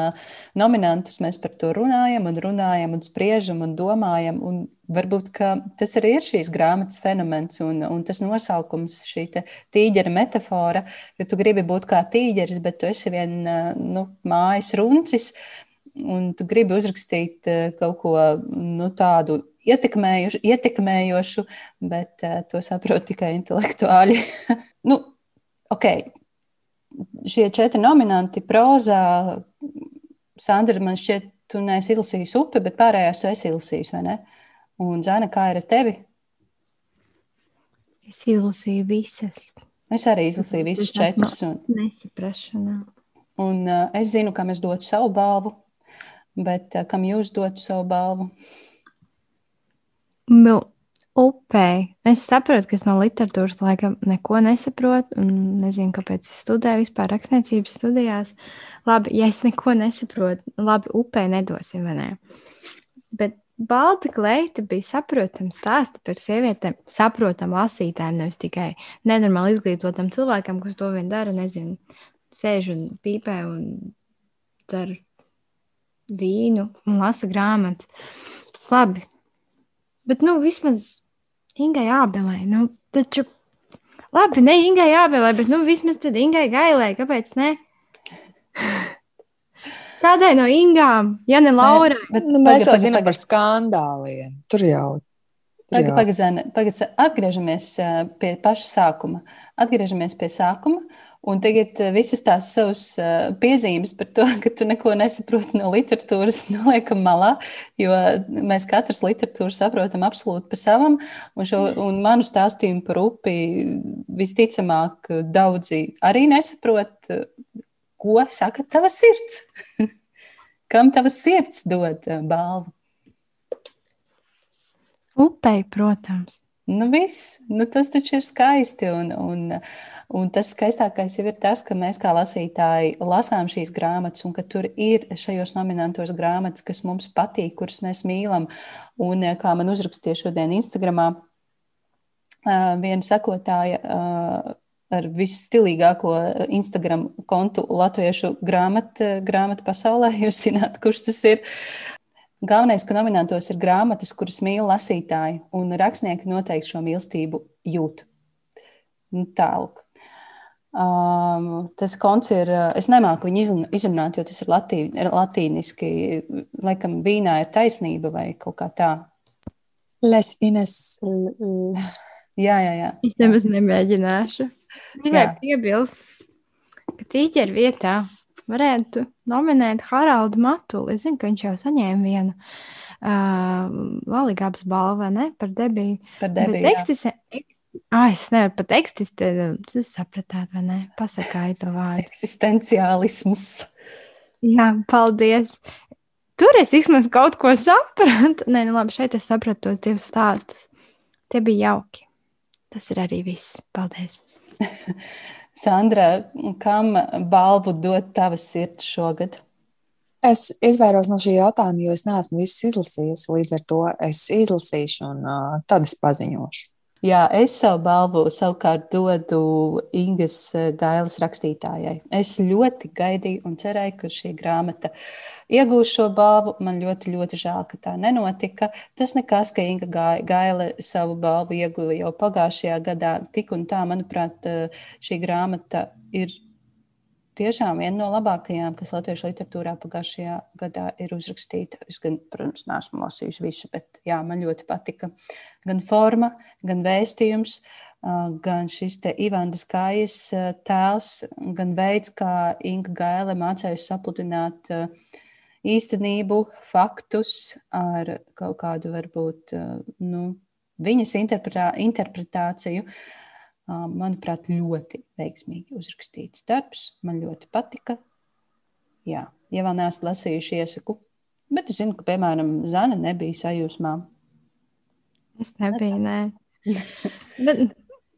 nominantus, mēs par to runājam, un runājam, un spriežam, un domājam. Un varbūt tas arī ir šīs grāmatas fenomens, un, un tas nosaukums, šī tīģera metāfora, ka tu gribi būt kā tīģeris, bet tu esi vien nu, mājas runcis, un tu gribi uzrakstīt kaut ko nu, tādu ietekmējuši, ietekmējošu, bet uh, to saprot tikai intelektuāļi. [laughs] nu, ok, šie četri nominanti prozā, Sandra, man šķiet, tu neesi izlasījis upi, bet pārējās tu esi izlasījis, vai ne? Un Zana, kā ir ar tevi? Es izlasīju visas. Es arī izlasīju visas četras. Un... Nesaprašanā. Un uh, es zinu, kam es dotu savu balvu, bet uh, kam jūs dotu savu balvu? Nu, upē. Es saprotu, ka es no literatūras laikam neko nesaprotu, nezinu, kāpēc es studēju vispār rakstniecības studijās. Labi, ja es neko nesaprotu, labi, upē nedosim, vai ne? Bet Balta kleita bija saprotama stāsta par sievietēm, saprotamu lasītājiem, nevis tikai nenormāli izglītotam cilvēkam, kas to vien dara, nezinu, sēž un pīpē un dzer vīnu un lasa grāmatas. Labi, Bet, nu, vismaz Ingai Ābelē, nu, taču, labi, ne Ingai Ābelē, bet, nu, vismaz tad Ingai Gailē, kāpēc ne? [laughs] Kādai no Ingām, ja ne Laurai? Bet, nu, mēs jau zinām par skandāliem. Tur jau. Pagaidām, atgriežamies pie paša sākuma. Atgriežamies pie sākuma. Un tagad visas tās savas piezīmes par to, ka tu neko nesaproti no literatūras, [laughs] noliekam malā, jo mēs katrs literatūru saprotam absolūti pa savam. Un, šo, un manu stāstījumu par upi visticamāk daudzi arī nesaprot, ko saka tava sirds. [laughs] Kam tava sirds dod balvu? Upei, protams. Nu, viss, nu, tas taču ir skaisti. Un, un, un tas skaistākais jau ir tas, ka mēs kā lasītāji lasām šīs grāmatas, un ka tur ir šajos nominantos grāmatas, kas mums patīk, kuras mēs mīlam. Un kā man uzrakstīja šodien Instagramā, viena sekotāja ar visstilīgāko Instagram kontu latviešu grāmatu, grāmatu pasaulē. [laughs] Jūs zināt, kurš tas ir. Galvenais, ka nominantos ir grāmatas, kuras mīl lasītāji, un rakstnieki noteikti šo mīlestību jūt. Nu, Tālāk. Um, tas konts ir, es nemāku viņu izrunāt, jo tas ir latī, latīniski. Laikam, vīnā ir taisnība vai kaut kā tā. Les fines. Jā, jā, jā. Es nemaz nemēģināšu. Tikai piebilst, ka tīķeru vietā varētu nominēt Haraldu Matuli. Es zinu, ka viņš jau saņēma vienu uh, valīgāpas balvu ne, par debiju. Par debiju. Bet tekstis, ah, es nevaru pat tekstis, jūs sapratāt, vai ne? Pasakāju to vārdu. Eksistenciālisms. Jā, paldies. Tur es vismaz kaut ko sapratu. Nē, nu labi, šeit es sapratu tos divus stāstus. Tie bija jauki. Tas ir arī viss. Paldies! [laughs] Sandra, kam balvu dot tava sirds šogad? Es izvairos no šī jautājuma, jo es neesmu visus izlasījusi. Līdz ar to es izlasīšu un uh, tad es paziņošu. Jā, es savu balvu savukārt dodu Ingas Gailas rakstītājai. Es ļoti gaidīju un cerēju, ka šī grāmata iegūst šo balvu. Man ļoti, ļoti žēl, ka tā nenotika. Tas nekas, ka Inga Gaila savu balvu ieguva jau pagājušajā gadā. Tik un tā, manuprāt, šī grāmata ir tiešām viena no labākajām, kas latviešu literatūrā pagājušajā gadā ir uzrakstīta. Es, gan, protams, neesmu lasījusi visu, bet jā, man ļoti patika gan forma, gan vēstījums. Gan šis Ivānas kājas tēls, gan veids, kā Inga Gaile mācījusi sapludināt īstenību, faktus ar kaut kādu varbūt nu, viņas interpretā, interpretāciju. Manuprāt, ļoti veiksmīgi uzrakstīts darbs. Man ļoti patika. Jā, ja vēl neesat lasījuši, iesaku. Bet es zinu, ka, piemēram, Zana nebija sajūsmā. Es nebiju, nē. [laughs] Bet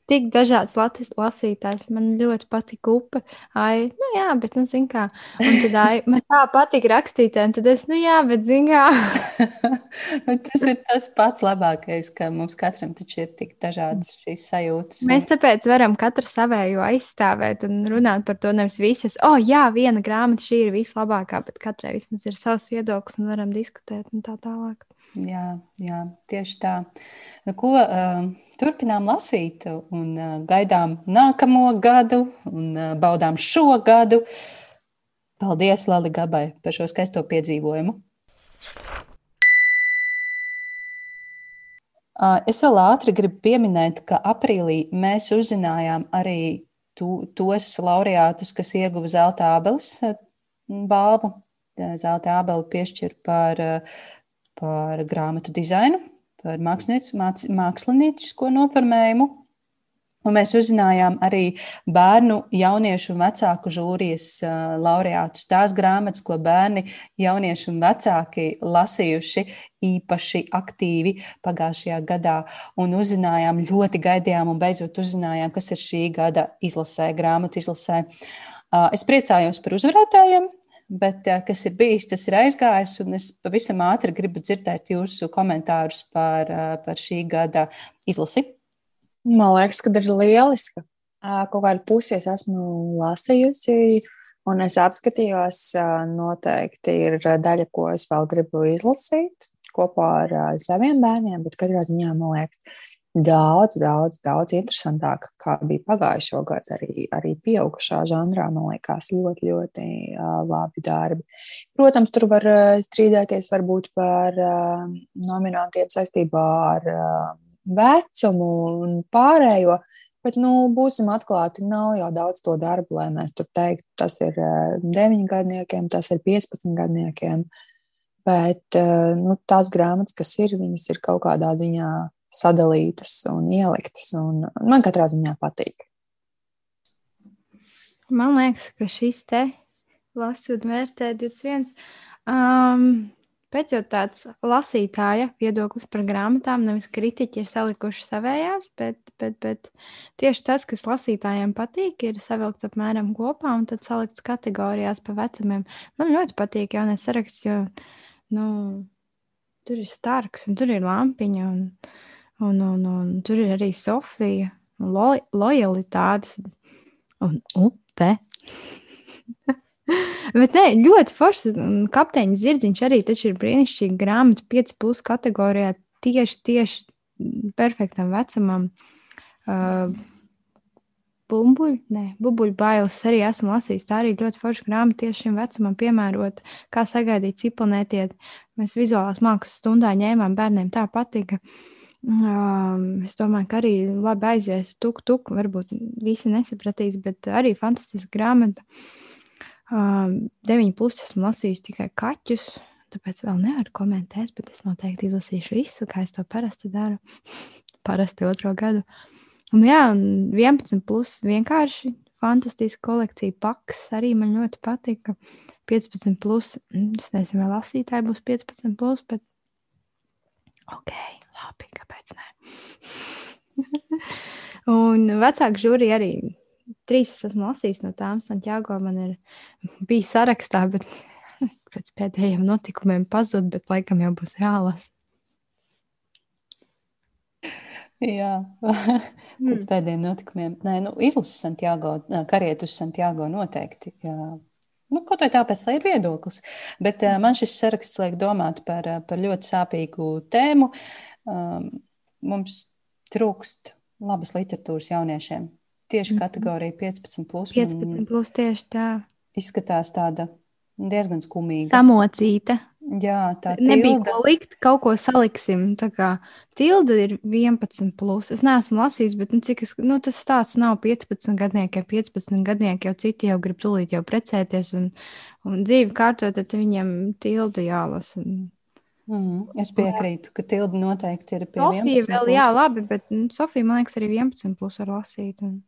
tik dažāds latvijas lasītājs. Man ļoti patīk upe. Ai, nu jā, bet, nu, zin kā. Un tad, ai, [laughs] man tā patīk rakstīt, un tad es, nu jā, bet, zin kā. [laughs] tas ir tas pats labākais, ka mums katram taču ir tik dažādas šīs sajūtas. Un... Mēs tāpēc varam katru savējo aizstāvēt un runāt par to nevis visas. O, oh, jā, viena grāmata šī ir vislabākā, bet katrai vismaz ir savs viedoklis un varam diskutēt un tā tālāk. Jā, jā, tieši tā. Nu, ko, uh, turpinām lasīt, un uh, gaidām nākamo gadu, un uh, baudām šo gadu. Paldies, Lali Gabai, par šo skaisto piedzīvojumu. Uh, es vēl ātri gribu pieminēt, ka aprīlī mēs uzzinājām arī tu, tos laureātus, kas ieguva zelta abeles balvu. Zelta abeli piešķir par uh, par grāmatu dizainu, par māksliniecisko noformējumu. Un mēs uzzinājām arī bērnu, jauniešu un vecāku žūrijas uh, laureātus. Tās grāmatas, ko bērni, jaunieši un vecāki lasījuši īpaši aktīvi pagājušajā gadā. Un uzzinājām, ļoti gaidījām, un beidzot uzzinājām, kas ir šī gada izlasē, grāmatu izlasē. Uh, es priecājos par uzvarētājiem, Bet eh, kas ir bijis, tas ir aizgājis. Es pavisam ātri gribu dzirdēt jūsu komentārus par, eh, par šī gada izlasi. Man liekas, ka ir lieliska. Kaut kādu pusi es esmu lasījusi, un es apskatījos, noteikti ir daļa, ko es vēl gribu izlasīt kopā ar saviem bērniem, bet katrā ziņā man liekas, daudz, daudz, daudz interesantāk, kā bija pagājušo gadu. Arī, arī pieaugušā žanrā, man liekas, ļoti, ļoti uh, labi darbi. Protams, tur var uh, strīdēties varbūt par uh, nominantiem saistībā ar uh, vecumu un pārējo. Bet, nu, būsim atklāti, nav jau daudz to darbu, lai mēs tur teiktu, tas ir uh, 9 gadniekiem, tas ir 15 gadniekiem. Bet nu, tās grāmatas, kas ir, viņas ir kaut kādā ziņā sadalītas un ieliktas. Un man katrā ziņā patīk. Man liekas, ka šis te lasot vērtē 21. Um, pēc jau tāds lasītāja viedoklis par grāmatām, nevis kritiķi ir salikuši savējās, bet, bet, bet tieši tas, kas lasītājiem patīk, ir savilkts apmēram kopā un tad salikts kategorijās pa vecumiem. Man ļoti patīk jaunais saraksts, jo nu, tur ir starks un tur ir lampiņa. Un, Un, un, un tur ir arī Sofija, lo, lojalitātes un upe. [laughs] Bet nē, ļoti forši. Kapteiņa zirdziņš arī ir brīnišķīga grāmata, 5 plus kategorijā, tieši, tieši perfektam vecumam. Uh, Bumbuļi, nē, bubuļu bailes arī esmu lasījis. Tā arī ļoti forša grāmata tieši šim vecumam piemērota. Kā sagaidīt cipelnētiet. Mēs vizuālās mākslas stundā ņēmām bērniem tā patika. Uh, Um, es domāju, ka arī labi aizies. Tuk, tuk, varbūt visi nesapratīs, bet arī fantastiska grāmata. Um, 9 plus esmu lasījusi tikai kaķus, tāpēc vēl nevaru komentēt, bet es noteikti izlasīšu visu, kā es to parasti daru. [laughs] parasti otro gadu. Un jā, 11 plus vienkārši fantastiska kolekcija. Paks arī man ļoti patika. 15 plus, es nezinu, vai lasītāji būs 15 plus, bet ok, labi, kāpēc ne? [laughs] un vecāku žūri arī trīs es esmu lasījis no tām. Santiago man ir bijis sarakstā, bet [laughs] pēc pēdējiem notikumiem pazud, bet laikam jau būs jālasa. Jā, [laughs] pēc mm. pēdējiem notikumiem. Nē, nu, izlases Santiago, karietu uz Santiago noteikti. Jā. Nu, kaut vai tāpēc, lai ir viedoklis. Bet uh, man šis saraksts liek domāt par, par ļoti sāpīgu tēmu. Um, mums trūkst labas literatūras jauniešiem. Tieši mm -hmm. kategorija 15. Plus, 15 plus tieši tā. Izskatās tāda diezgan skumīga. Samocīta. Jā, tā tilda. nebija ko likt, kaut ko saliksim. Tā kā tilda ir 11. Plus. Es neesmu lasījis, bet nu, es, nu, tas stāsts nav 15 gadniekiem. 15 gadnieki jau citi jau grib tūlīt jau precēties un, un dzīvi kārtot, tad viņiem tilda jālasa. Mm, es piekrītu, ka tilde noteikti ir pie Sofija 11. Vēl, jā, labi, bet nu, Sofija, man liekas, arī 11 plus var lasīt, un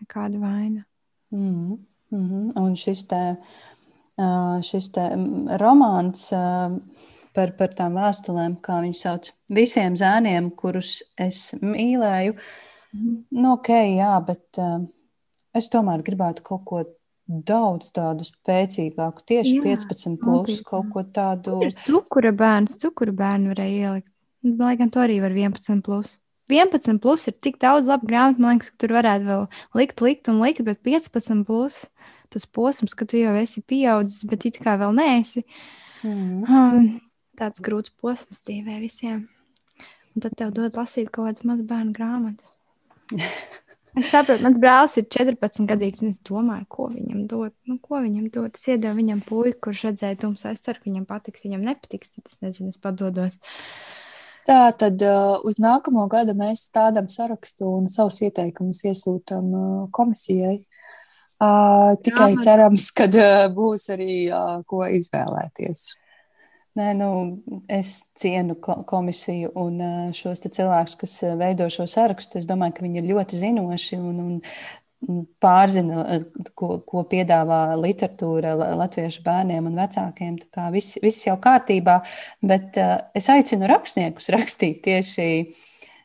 nekāda vaina. Mm, mm -hmm. Un šis te, šis romāns par, par tām vēstulēm, kā viņu sauc, visiem zēniem, kurus es mīlēju, mm. nu, ok, jā, bet es tomēr gribētu kaut ko daudz tādu spēcīgāku, tieši Jā, 15, plus, kaut ko tādu. Ir cukura bērns, cukura bērnu varēja ielikt. Lai gan to arī var 11. Plus. 11 plus ir tik daudz labu grāmatu, man liekas, ka tur varētu vēl likt, likt un likt, bet 15 plus tas posms, ka tu jau esi pieaudzis, bet it kā vēl neesi. Mm. Um, tāds grūts posms dzīvē visiem. Un tad tev dod lasīt kaut kādas mazas bērnu grāmatas. [laughs] Es saprotu, mans brālis ir 14 gadīgs, un es domāju, ko viņam dot. Nu, ko viņam dot? Es iedevu viņam puiku, kurš redzēja tumsā. Es ceru, ka viņam patiks. Viņam nepatiks, tad es nezinu, es padodos. Tā tad uh, uz nākamo gadu mēs stādām sarakstu un savus ieteikumus iesūtām uh, komisijai. Uh, tikai Jā, cerams, [laughs] ka uh, būs arī uh, ko izvēlēties. Nē, nu, es cienu komisiju un šos cilvēkus, kas veido šo sarakstu. Es domāju, ka viņi ir ļoti zinoši un, un pārzina, ko, ko piedāvā literatūra latviešu bērniem un vecākiem. Tā kā viss, viss jau kārtībā, bet es aicinu rakstniekus [laughs] rakstīt tieši,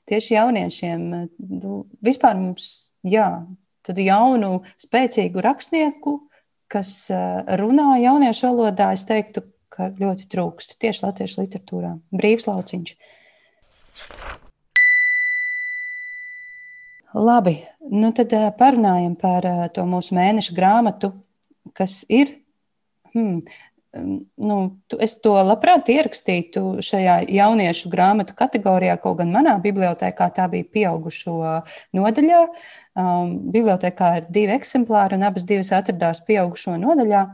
tieši jauniešiem. Nu, vispār mums, jā, tādu jaunu, spēcīgu rakstnieku, kas runā jauniešu valodā, es teiktu, ka ļoti trūkst tieši latviešu literatūrā. Brīvs lauciņš. Labi, nu tad parunājam par to mūsu mēneša grāmatu, kas ir. Hmm, nu, es to labprāt ierakstītu šajā jauniešu grāmatu kategorijā, kaut gan manā bibliotekā tā bija pieaugušo nodaļā. Um, bibliotekā ir divi eksemplāri, un abas divas atradās pieaugušo nodaļā.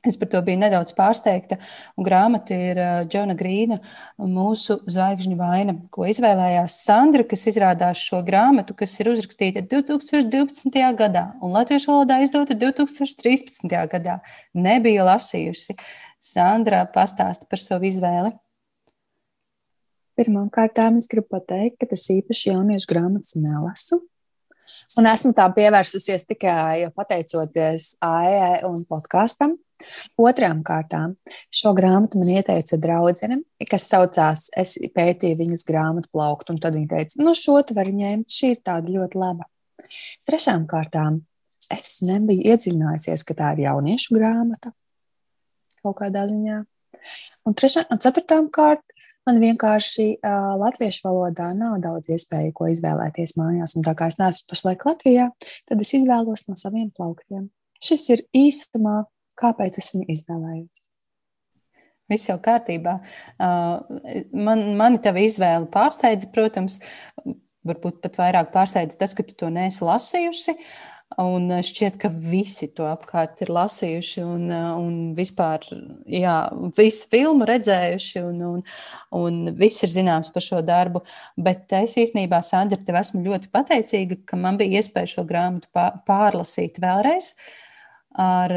Es par to biju nedaudz pārsteigta. Un grāmata ir uh, Džona Grīna, Mūsu zvaigžņu vaina, ko izvēlējās Sandra, kas izrādās šo grāmatu, kas ir uzrakstīta 2012. gadā un latviešu valodā izdota 2013. gadā. Nebija lasījusi. Sandra pastāsta par savu izvēli. Pirmkārt, es gribu pateikt, ka es īpaši jauniešu grāmatas nelasu. Un esmu tā pievērsusies tikai pateicoties AI un podkāstam. Otrām kārtām šo grāmatu man ieteica draudzene, kas saucās, es pētīju viņas grāmatu plauktu, un tad viņa teica, nu šo tu vari ņemt, šī ir tāda ļoti laba. Trešām kārtām es nebiju iedziļinājusies, ka tā ir jauniešu grāmata kaut kādā ziņā. Un, trešā, un ceturtām kārt man vienkārši uh, latviešu valodā nav daudz iespēju, ko izvēlēties mājās. Un tā kā es neesmu pašlaik Latvijā, tad es izvēlos no saviem plauktiem. Šis ir īsumā kāpēc es viņu izvēlējos. Viss jau kārtībā. Man, mani tā izvēle pārsteidza, protams, varbūt pat vairāk pārsteidza tas, ka tu to neesi lasījusi. Un šķiet, ka visi to apkārt ir lasījuši un, un vispār jā, visu filmu redzējuši, un, un, un viss ir zināms par šo darbu. Bet es īstenībā, Sandra, tev esmu ļoti pateicīga, ka man bija iespēja šo grāmatu pārlasīt vēlreiz ar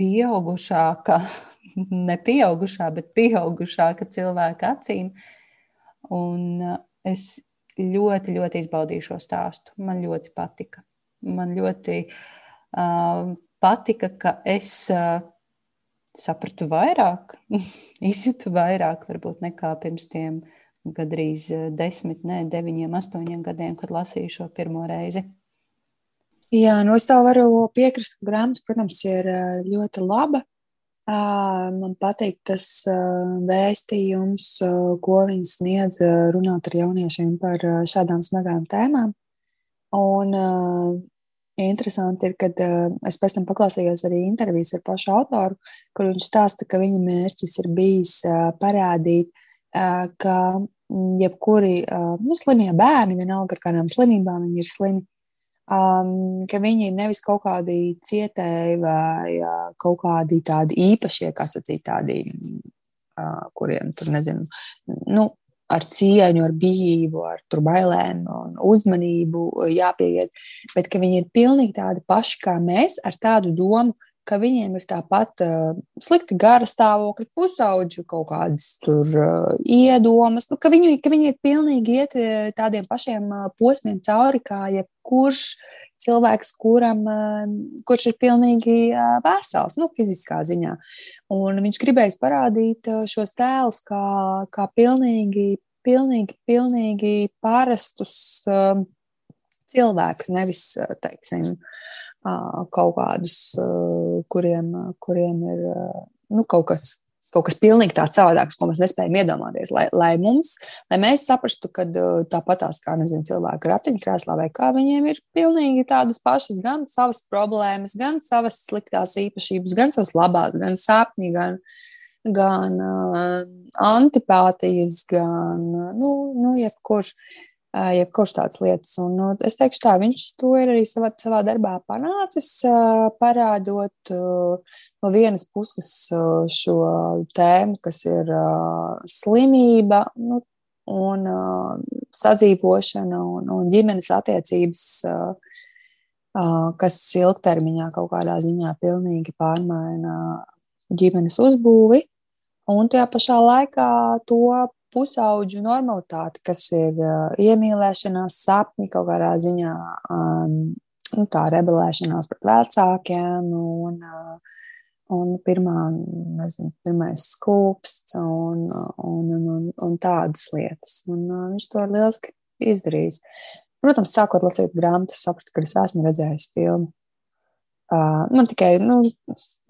pieaugušāka, [laughs] ne pieaugušā, bet pieaugušāka cilvēka acīm. Un es ļoti, ļoti izbaudīju šo stāstu. Man ļoti patika. Man ļoti uh, patika, ka es uh, sapratu vairāk, [laughs] izjūtu vairāk, varbūt nekā pirms tiem gandrīz uh, desmit, ne deviņiem, astoņiem gadiem, kad lasīju šo pirmo reizi. Jā, nu es tev varu piekrist, ka grāmata, protams, ir ļoti laba. Man patīk tas vēstījums, ko viņi sniedz runāt ar jauniešiem par šādām smagām tēmām. Un interesanti ir, ka es pēc tam paklausījos arī intervijas ar pašu autoru, kur viņš stāsta, ka viņa mērķis ir bijis parādīt, ka jebkuri nu, slimie bērni, vienalga ar kādām slimībām viņi ir slimi, um, ka viņi ir nevis kaut kādi cietēji vai uh, kaut kādi tādi īpašie, kā sacīt, tādi, uh, kuriem tur nezinu. Nu, ar cieņu, ar bijību, ar bailēm un uzmanību jāpieiet, bet ka viņi ir pilnīgi tādi paši kā mēs, ar tādu domu, ka viņiem ir tāpat uh, slikti gara stāvokļi, pusauģu kaut kādas tur uh, iedomas, nu, ka, viņu, ka viņi ir pilnīgi iet tādiem pašiem uh, posmiem cauri kā jebkurš cilvēks, kuram, kurš ir pilnīgi vesels, nu, fiziskā ziņā. Un viņš gribēja parādīt uh, šos tēlus kā, kā pilnīgi, pilnīgi, pilnīgi parastus uh, cilvēkus, nevis, teiksim, uh, kaut kādus, kuriem, kuriem ir nu, kaut kas. Kaut kas pilnīgi tāds savādāks, ko mēs nespējam iedomāties. Lai, lai, mums, lai mēs saprastu, ka tāpatās kā nezinu, cilvēki ratiņkrēslā vai kā viņiem ir pilnīgi tādas pašas, gan savas problēmas, gan savas sliktās īpašības, gan savas labās, gan sapņi, gan, gan uh, antipātijas, gan nu, nu, jebkurš. Uh, jebkurš tādas lietas. Un, nu, es teikšu, tā viņš to ir arī savā, savā darbā panācis, parādot no vienas puses šo tēmu, kas ir slimība. Nu, Un uh, sadzīvošana un, un ģimenes attiecības, uh, uh, kas ilgtermiņā kaut kādā ziņā pilnīgi pārmaina ģimenes uzbūvi. Un tajā pašā laikā to pusauģu normalitāti, kas ir uh, iemīlēšanās, sapņi kaut kādā ziņā, um, nu, tā rebelēšanās pret vecākiem un, uh, un pirmā, nezinu, pirmais skūpsts un, un, un, un, un tādas lietas. Un, uh, viņš to ir lieliski izdarījis. Protams, sākot lasīt grāmatu, sapratu, ka es esmu redzējis filmu. Uh, man tikai, nu,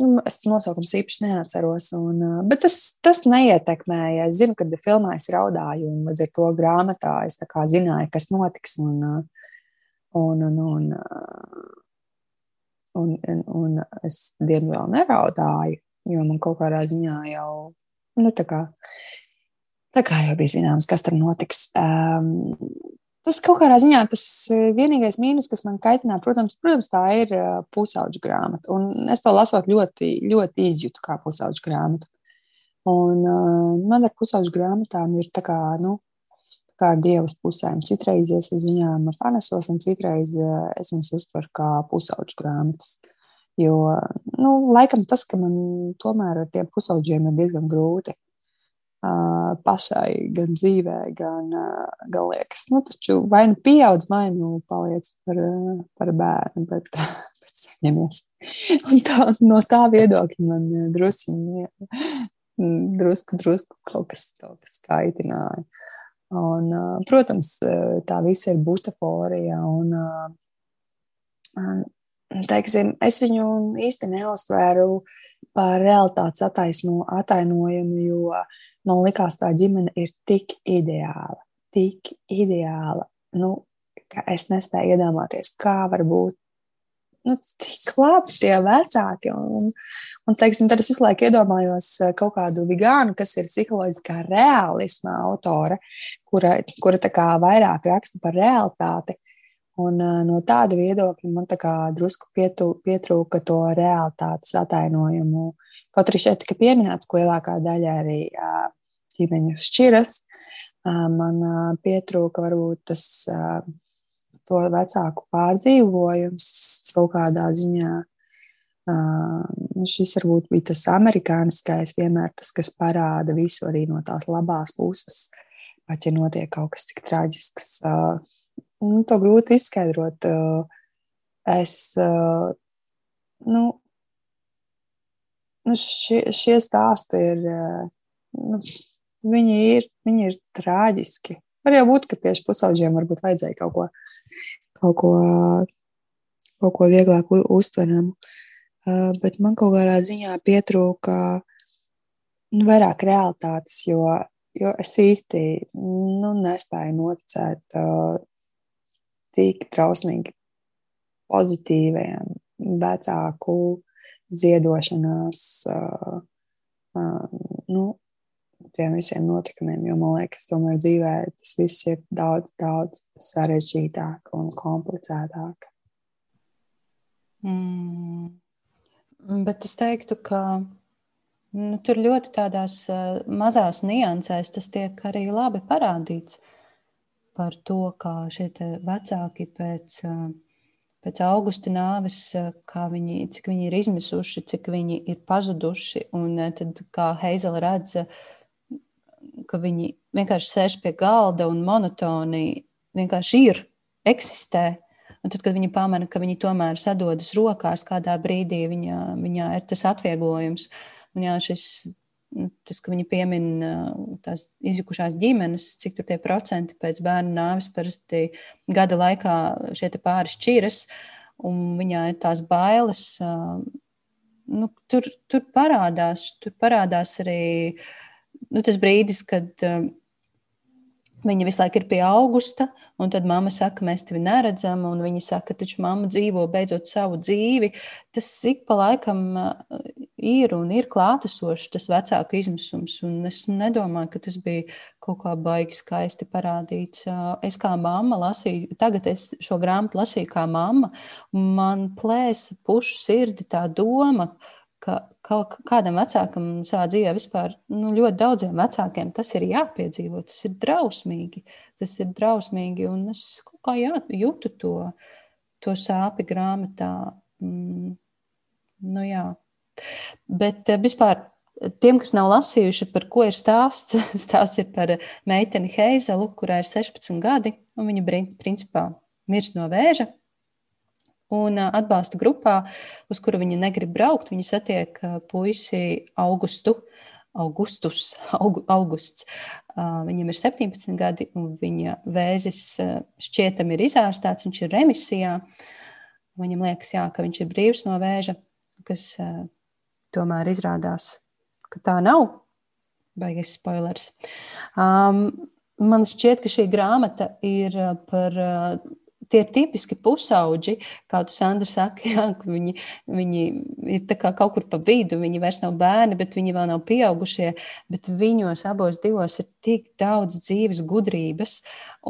nu es nosaukums īpaši neatceros, un, uh, bet tas, tas neietekmēja. Es zinu, kad filmā es raudāju, un līdz ar to grāmatā es zināju, kas notiks. Un, uh, un, un, un, uh, un, un, un es diemžēl neraudāju, jo man kaut kādā ziņā jau, nu, tā kā, tā kā jau bija zināms, kas tur notiks. Um, Tas kaut kādā ziņā tas vienīgais mīnus, kas man kaitināja, protams, protams tā ir pusauģa grāmata. Un es to lasot ļoti, ļoti izjūtu kā pusauģa grāmatu. Un uh, man ar pusauģu grāmatām ir tā kā, nu, kā dievas pusēm. Citreiz es uz viņām panesos, un citreiz es viņas uztveru kā pusauģu grāmatas. Jo, nu, laikam tas, ka man tomēr ar tiem pusauģiem ir diezgan grūti pašai, gan dzīvē, gan, uh, gan liekas, nu, taču vai nu pieaudz, vai nu paliec par, uh, par bērnu, bet, [laughs] bet saņemies. Un tā, no tā viedokļa man druskuļi Mm, drusku, drusku kaut kas, kaut kas kaitināja. Un, protams, tā visa ir butaforija. Un, teiksim, es viņu īsti neuztvēru par realitātes attaisno, attainojumu, jo man likās, tā ģimene ir tik ideāla, tik ideāla, nu, ka es nespēju iedomāties, kā var būt nu, tik labi tie vecāki. Un, Un, teiksim, tad es visu laiku iedomājos eh, kaut kādu vegānu, kas ir psiholoģiskā realisma autore, kura, kura vairāk raksta par realitāti. Un, uh, no tāda viedokļa man drusku pietu, pietrūka to realitātes atainojumu. Kaut arī šeit tika pieminēts, ka lielākā daļa arī uh, ģimeņu šķiras. Uh, man pietrūka varbūt tas to vecāku pārdzīvojums kaut kādā ziņā. Šis varbūt bija tas amerikāniskais, vienmēr tas, kas parāda visu arī no tās labās puses. Pat ja notiek kaut kas tik traģisks, uh, nu, to grūti izskaidrot. Uh, es, uh, nu, nu šie, šie stāsti ir, uh, nu, viņi ir, viņi ir traģiski. Var jau būt, ka tieši pusauģiem varbūt vajadzēja kaut ko, kaut ko, kaut ko vieglāk uztveramu. Bet man kaut kādā ziņā pietrūka nu, vairāk realitātes, jo, jo es īsti nu, nespēju noticēt tik trausmīgi pozitīviem vecāku ziedošanās, uh, uh, nu, tiem visiem notikumiem, jo man liekas, tomēr dzīvē tas viss ir daudz, daudz sarežģītāk un komplicētāk. Mm. Bet es teiktu, ka nu, tur ļoti tādās uh, mazās niansēs tas tiek arī labi parādīts par to, kā šie vecāki pēc, uh, pēc augusta nāves, uh, viņi, cik viņi ir izmisuši, cik viņi ir pazuduši. Un tad, kā Heizela redz, ka viņi vienkārši sēž pie galda un monotoni vienkārši ir, eksistē. Un tad, kad viņa pamana, ka viņi tomēr sadodas rokās, kādā brīdī viņa, viņā ir tas atvieglojums. Un jā, šis, tas, ka viņi piemin tās izjukušās ģimenes, cik tur tie procenti pēc bērnu nāves parasti gada laikā šie pāri šķiras, un viņā ir tās bailes. Nu, tur, tur, parādās, tur parādās arī nu, tas brīdis, kad Viņa visu laiku ir pie augusta, un tad mamma saka, mēs tevi neredzam, un viņa saka, taču mamma dzīvo beidzot savu dzīvi. Tas ik pa laikam uh, ir un ir klātesošs tas vecāku izmisums, un es nedomāju, ka tas bija kaut kā baigi skaisti parādīts. Es kā mamma lasīju, tagad es šo grāmatu lasīju kā mamma, un man plēsa pušu sirdi tā doma, ka kaut kādam vecākam savā dzīvē, vispār nu, ļoti daudziem vecākiem tas ir jāpiedzīvo. Tas ir drausmīgi. Tas ir drausmīgi, un es kaut kā jā, jūtu to, to sāpju grāmatā. Mm, nu, jā. Bet eh, vispār tiem, kas nav lasījuši, par ko ir stāsts, [laughs] stāsts ir par meiteni Heizelu, kurai ir 16 gadi, un viņa principā mirst no vēža. Un atbalsta grupā, uz kuru viņa negrib braukt, viņa satiek puisi Augustu. Augustus, [laughs] aug, augusts. Viņam ir 17 gadi, un viņa vēzis šķietam ir izārstāts, viņš ir remisijā. Viņam liekas, jā, ka viņš ir brīvs no vēža, kas tomēr izrādās, ka tā nav. Baigais spoilers. Um, man šķiet, ka šī grāmata ir par tie ir tipiski pusauģi, kā tu, Sandra, saki, jā, viņi, viņi ir kaut kur pa vidu, viņi vairs nav bērni, bet viņi vēl nav pieaugušie, bet viņos abos divos ir tik daudz dzīves gudrības,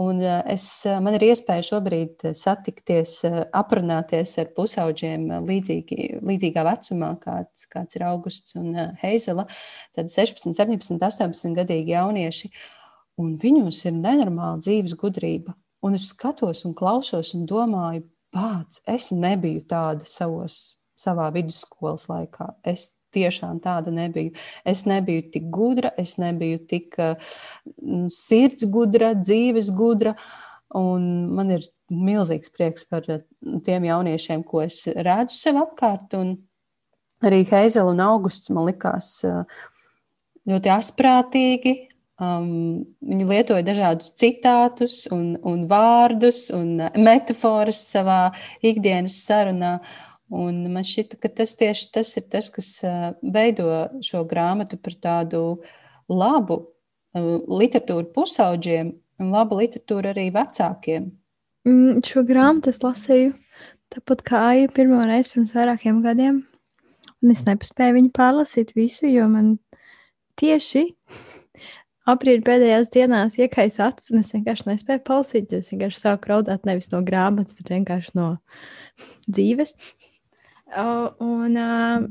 un es, man ir iespēja šobrīd satikties, aprunāties ar pusauģiem līdzīgi, līdzīgā vecumā, kāds, kāds ir Augusts un Heizela, tad 16, 17, 18 gadīgi jaunieši, un viņos ir nenormāla dzīves gudrība. Un es skatos un klausos un domāju, pats, es nebiju tāda savos, savā vidusskolas laikā. Es tiešām tāda nebiju. Es nebiju tik gudra, es nebiju tik uh, sirds gudra, dzīves gudra. Un man ir milzīgs prieks par uh, tiem jauniešiem, ko es redzu sev apkārt. Un arī Heizela un Augusts man likās uh, ļoti asprātīgi, Um, viņi lietoja dažādus citātus, un, un vārdus un metafāras savā ikdienas sarunā. Un man šķita, ka tas tieši tas ir tas, kas uh, veido šo grāmatu par tādu labu uh, literatūru pusauģiem un labu literatūru arī vecākiem. Mm, šo grāmatu es lasīju tāpat kā Aija pirmo reizi pirms vairākiem gadiem. Un es nespēju viņu pārlasīt visu, jo man tieši aprīļa pēdējās dienās iekais acis, un es vienkārši nespēju palasīt. Es vienkārši sāku raudāt nevis no grāmatas, bet vienkārši no dzīves. Uh, un, uh,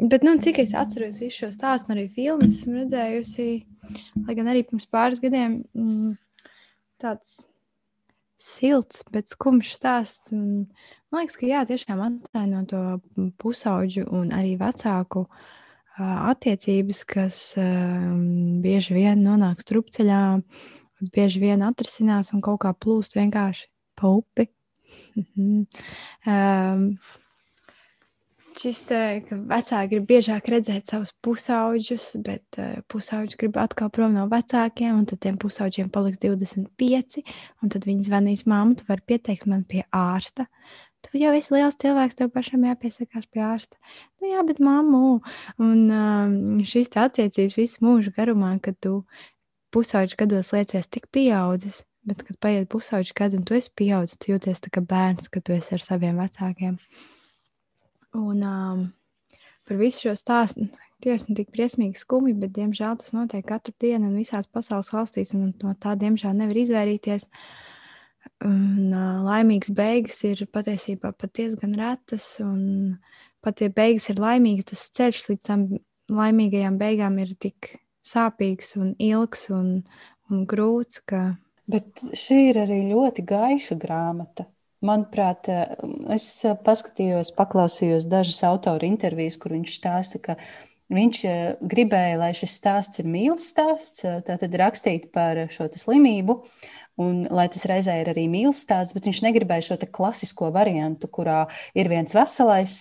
bet, nu, cik es atceros visu šo stāstu, arī filmas esmu redzējusi, lai gan arī pirms pāris gadiem mm, tāds silts, bet skumjš stāsts. Un, man liekas, ka jā, tiešām attaino to pusauģu un arī vecāku uh, attiecības, kas bieži vien nonāk strupceļā, bieži vien atrisinās un kaut kā plūst vienkārši pa upi. um, šis te, ka vecāki grib biežāk redzēt savus pusauģus, bet uh, pusauģis grib atkal prom no vecākiem, un tad tiem pusauģiem paliks 25, un tad viņi zvanīs māmu, tu vari pieteikt man pie ārsta. Tu jau esi liels cilvēks, tev pašam jāpiesakās pie ārsta. Nu, jā, bet mammu. Un um, šīs attiecības visu mūžu garumā, kad tu pusauģis gados liecies tik pieaudzis, bet, kad paiet pusauģis gadu un tu esi pieaudzis, tu jūties kā bērns, kad tu esi ar saviem vecākiem. Un um, par visu šo stāstu nu tik briesmīgi skumji, bet, diemžēl, tas notiek katru dienu un visās pasaules valstīs, un no tā, diemžēl, nevar izvairīties. Uh, Un, uh, laimīgas beigas ir patiesībā pat diezgan retas, un pat ja beigas ir laimīgas, tas ceļš līdz tam laimīgajām beigām ir tik sāpīgs un ilgs un, un grūts. Ka... Bet šī ir arī ļoti gaiša grāmata. Manuprāt, es paskatījos, paklausījos dažas autora intervijas, kur viņš stāsta, ka viņš gribēja, lai šis stāsts ir mīlestības stāsts, tātad rakstīt par šo slimību, Un, lai tas reizē ir arī mīlestības bet viņš negribēja šo klasisko variantu, kurā ir viens veselais,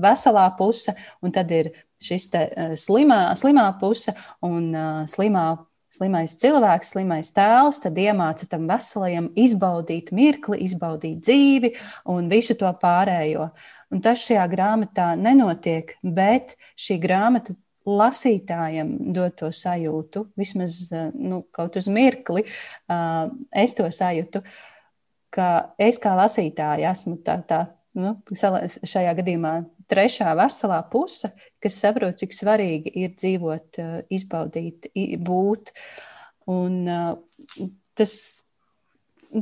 veselā puse, un tad ir šis slimā, slimā puse un slimā. Slimais cilvēks, slimais tēls, tad iemāca tam veselajam izbaudīt mirkli, izbaudīt dzīvi un visu to pārējo. Un tas šajā grāmatā nenotiek, bet šī grāmata lasītājam dot to sajūtu, vismaz eh, nu, kaut uz mirkli, uh, es to sajūtu, ka es kā lasītāja esmu tā, tā nu, šajā gadījumā trešā veselā puse, kas saprot, cik svarīgi ir dzīvot, uh, izbaudīt, būt. Un, tas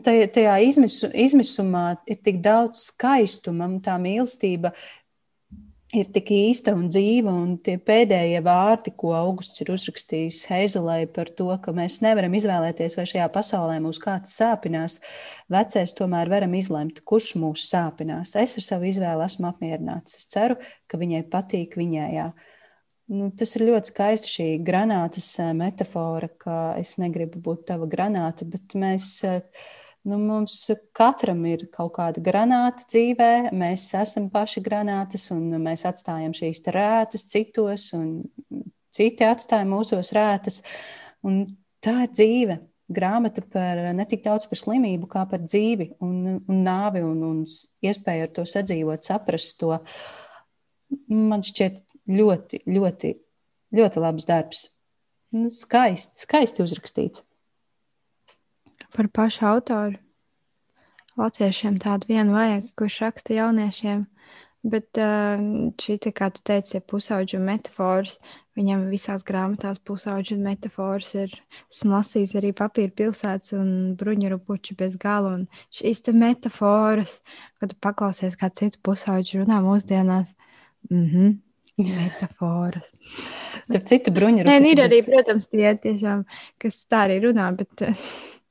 tajā izmisu, izmisumā ir tik daudz skaistuma, un tā mīlestība ir tik īsta un dzīva, un tie pēdējie vārdi, ko Augusts ir uzrakstījis Heizelē par to, ka mēs nevaram izvēlēties, vai šajā pasaulē mūs kāds sāpinās, vecais tomēr varam izlemt, kurš mūs sāpinās. Es ar savu izvēli esmu apmierināts. Es ceru, ka viņai patīk viņējā. Nu, tas ir ļoti skaisti šī granātas eh, metāfora, ka es negribu būt tava granāta, bet mēs. Uh, Nu, mums katram ir kaut kāda granāta dzīvē, mēs esam paši granātas, un mēs atstājam šīs rētas citos, un citi atstāja mūsos rētas. Un tā ir dzīve. Grāmata par ne tik daudz par slimību, kā par dzīvi un, un nāvi, un, un iespēju ar to sadzīvot, saprast to. Man šķiet ļoti, ļoti, ļoti labs darbs. Nu, skaisti, skaisti uzrakstīts par pašu autoru. latviešiem tādu vienu vajag, kurš raksta jauniešiem. Bet šī, tā kā tu teici, ir pusauģu metafors. Viņam visās grāmatās pusauģu metafors ir. Esmu lasījis arī papīra pilsētas un bruņurupuči bez gala. Un šīs te metaforas, kad paklausies, kā citu pusauģu runā mūsdienās. Mm -hmm. Metaforas. Starp citu, bruņurupuči. Nē, ir arī, protams, tie tiešām, kas tā arī runā, bet [laughs]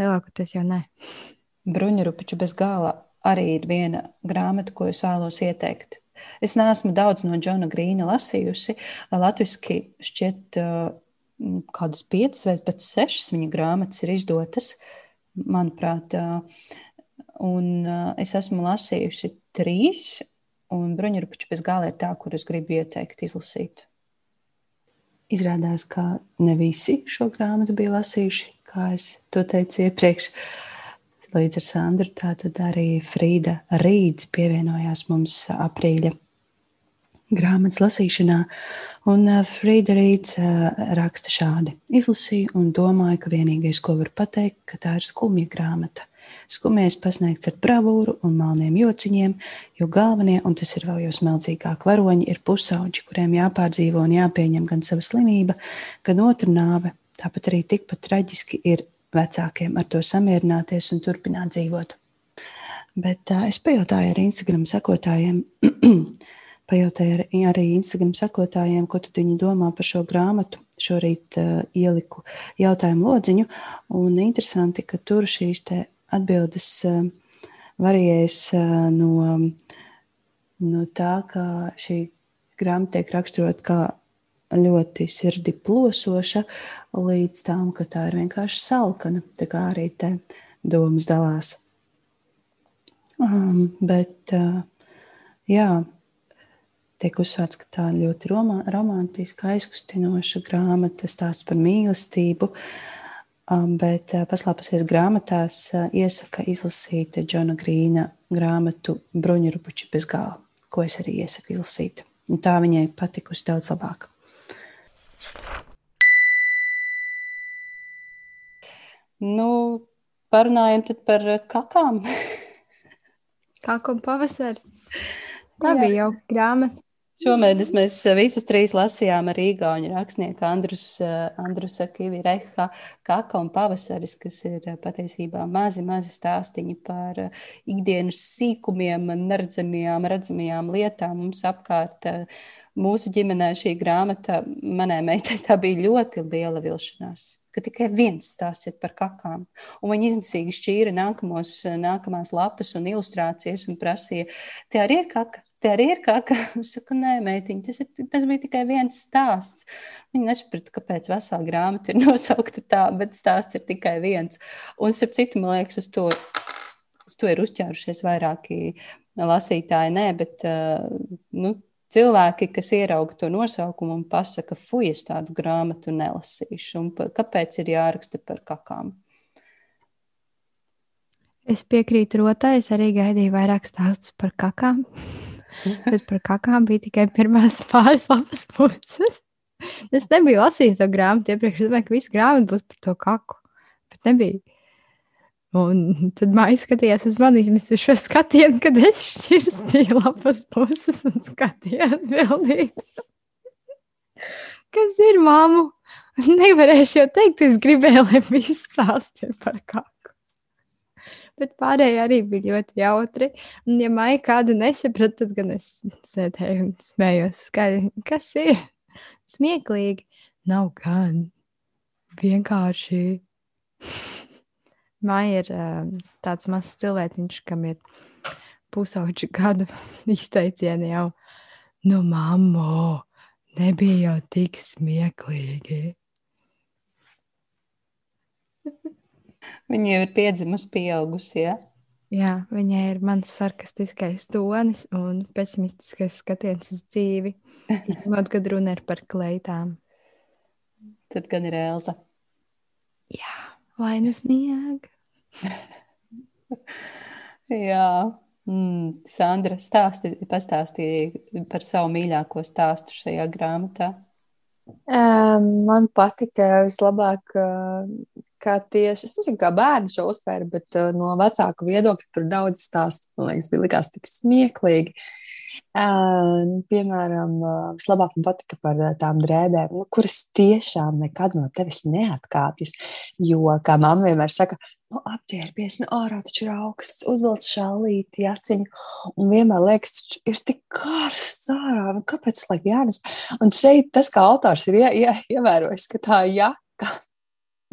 lielākoties jau nē. Bruņurupuči bez gala arī ir viena grāmata, ko es vēlos ieteikt. Es neesmu daudz no Džona Grīna lasījusi. Latvijasiski šķiet, kādas piecas vai pat sešas viņa grāmatas ir izdotas, manuprāt. Un es esmu lasījusi trīs, un Bruņurupuča bez gala ir tā, kur es gribu ieteikt izlasīt. Izrādās, ka ne visi šo grāmatu bija lasījuši, kā es to teicu iepriekš. Līdz ar Sandru tātad arī Frīda Rīds pievienojās mums aprīļa grāmatas lasīšanā. Un Frīda Rīds raksta šādi: Izlasīju un domāju, ka vienīgais, ko var pateikt, ka tā ir skumja grāmata. Skumjais pasniegts ar bravūru un melniem jociņiem, jo galvenie, un tas ir vēl jau smeldzīgāk, varoņi ir pusauģi, kuriem jāpārdzīvo un jāpieņem gan sava slimība, gan otra nāve. Tāpat arī tikpat traģiski ir vecākiem ar to samierināties un turpināt dzīvot. Bet uh, es pajautāju [clears throat] arī Instagram sekotājiem, pajautāju arī Instagram sekotājiem, ko viņi domā par šo grāmatu. Šorīt uh, ieliku jautājumu lodziņu, un interesanti, ka tur šīs atbildes uh, varējas uh, no, no tā, ka šī grāmata tiek raksturot kā ļoti sirdi plosoša, līdz tam, ka tā ir vienkārši salkana. Tā kā arī te domas dalās. Um, bet, uh, jā, tiek uzsvērts, ka tā ir ļoti romā, romantiska, aizkustinoša grāmata, stāsts par mīlestību. Um, bet uh, paslēpusies grāmatās, uh, iesaka izlasīt Džona Grīna grāmatu Bruņurupuči bez gala, ko es arī iesaku izlasīt. Un tā viņai patikusi daudz labāk. Nu, parunājam par kakām. Kakām pavasaris. Tā Jā. bija jau grāmata. Šomēnes mēs visus trīs lasījām ar īgauņu rakstnieku Andrus, Andrusa Kivireha Kaka un pavasaris, kas ir patiesībā mazi, mazi stāstiņi par ikdienas sīkumiem, neredzamajām, redzamajām lietām mums apkārt. Mūsu ģimenē šī grāmata manai meitai tā bija ļoti liela vilšanās ka tikai viens stāsts ir par kakām. Un viņi izmisīgi šķīra nākamos, nākamās lapas un ilustrācijas un prasīja, te arī ir kaka. Te arī ir kaka. Es [laughs] saku, nē, meitiņ, tas, ir, tas bija tikai viens stāsts. Viņi nesaprata, kāpēc vesela grāmata ir [laughs] nosaukta tā, bet stāsts ir tikai viens. Un, starp citu, man liekas, uz to, uz to ir uzķērušies vairāki lasītāji. Nē, bet nu, cilvēki, kas ierauga to nosaukumu un pasaka, fuj, es tādu grāmatu nelasīšu. Un kāpēc ir jāraksta par kakām? Es piekrītu rotai, es arī gaidīju vairāk stāstus par kakām. [laughs] Bet par kakām bija tikai pirmās [laughs] pāris lapas puses. Es nebiju lasījis to grāmatu iepriekš. Es domāju, ka visa grāmata būs par to kaku. Bet nebija. Un tad māja skatījās uz mani izmisušo skatienu, kad es šķirstīju lapas puses un skatījās bildītas. [laughs] Kas ir māmu? Nevarēšu jau teikt, es gribēju, lai viss stāst ir par kāku. Bet pārējie arī bija ļoti jautri. Un, ja māja kādu nesaprata, tad gan es sēdēju un smējos skaļi. Kas ir? Smieklīgi. Nav gan. Vienkārši. [laughs] Māja ir tāds mazs cilvēciņš, kam ir pusauģi gadu [laughs] izteicieni jau, nu, mammo, nebija jau tik smieklīgi. Viņa jau ir piedzimusi, pieaugusi. Ja? Jā, viņai ir mans sarkastiskais tonis un pesimistiskais skatiens uz dzīvi. [laughs] Izņemot, kad runa ir par kleitām. Tad gan ir Elza. Jā, vai nu sniega. [laughs] Jā, mm, Sandra, stāsti, pastāstīja par savu mīļāko stāstu šajā grāmatā. Um, man patika vislabāk, ka tieši, es nezinu, kā bērni šo uztvēra, bet uh, no vecāku viedokļa tur daudz stāstu, man liekas, bija likās tik smieklīgi. Uh, piemēram, uh, vislabāk man patika par uh, tām drēbēm, nu, kuras tiešām nekad no tevis neatkāpjas. Jo, kā mamma vienmēr saka, nu, apģērbies, nu, ārā taču ir augsts, uzvelc šālīti, aciņu, un vienmēr liekas, ir tik karsts ārā, nu, kāpēc, lai jānes? Un šeit tas, kā autors ir ie, ie, ievērojis, ka tā jaka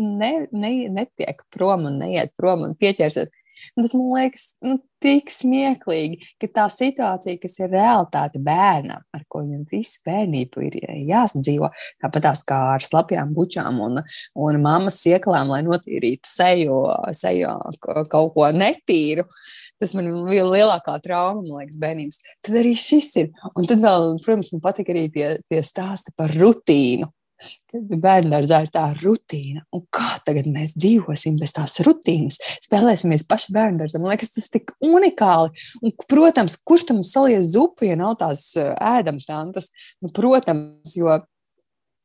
ne, ne, netiek prom un neiet prom un pieķersies Tas man liekas nu, tik smieklīgi, ka tā situācija, kas ir realitāte bērnam, ar ko viņam visu bērnību ir jāsadzīvo, tāpat kā ar slapjām bučām un, un mammas sieklām, lai notīrītu seju, seju kaut ko netīru. Tas man bija lielākā trauma, man liekas, bērnības. Tad arī šis ir. Un tad vēl, protams, man patīk arī tie, tie stāsti par rutīnu Bērngārzā ir tā rutīna. Un kā tagad mēs dzīvosim bez tās rutīnas? Spēlēsimies paši bērngārzā. Man liekas, tas ir tik unikāli. Un, protams, kurš tam salies zupu, ja nav tās eh, ēdams tantas? Nu, protams, jo,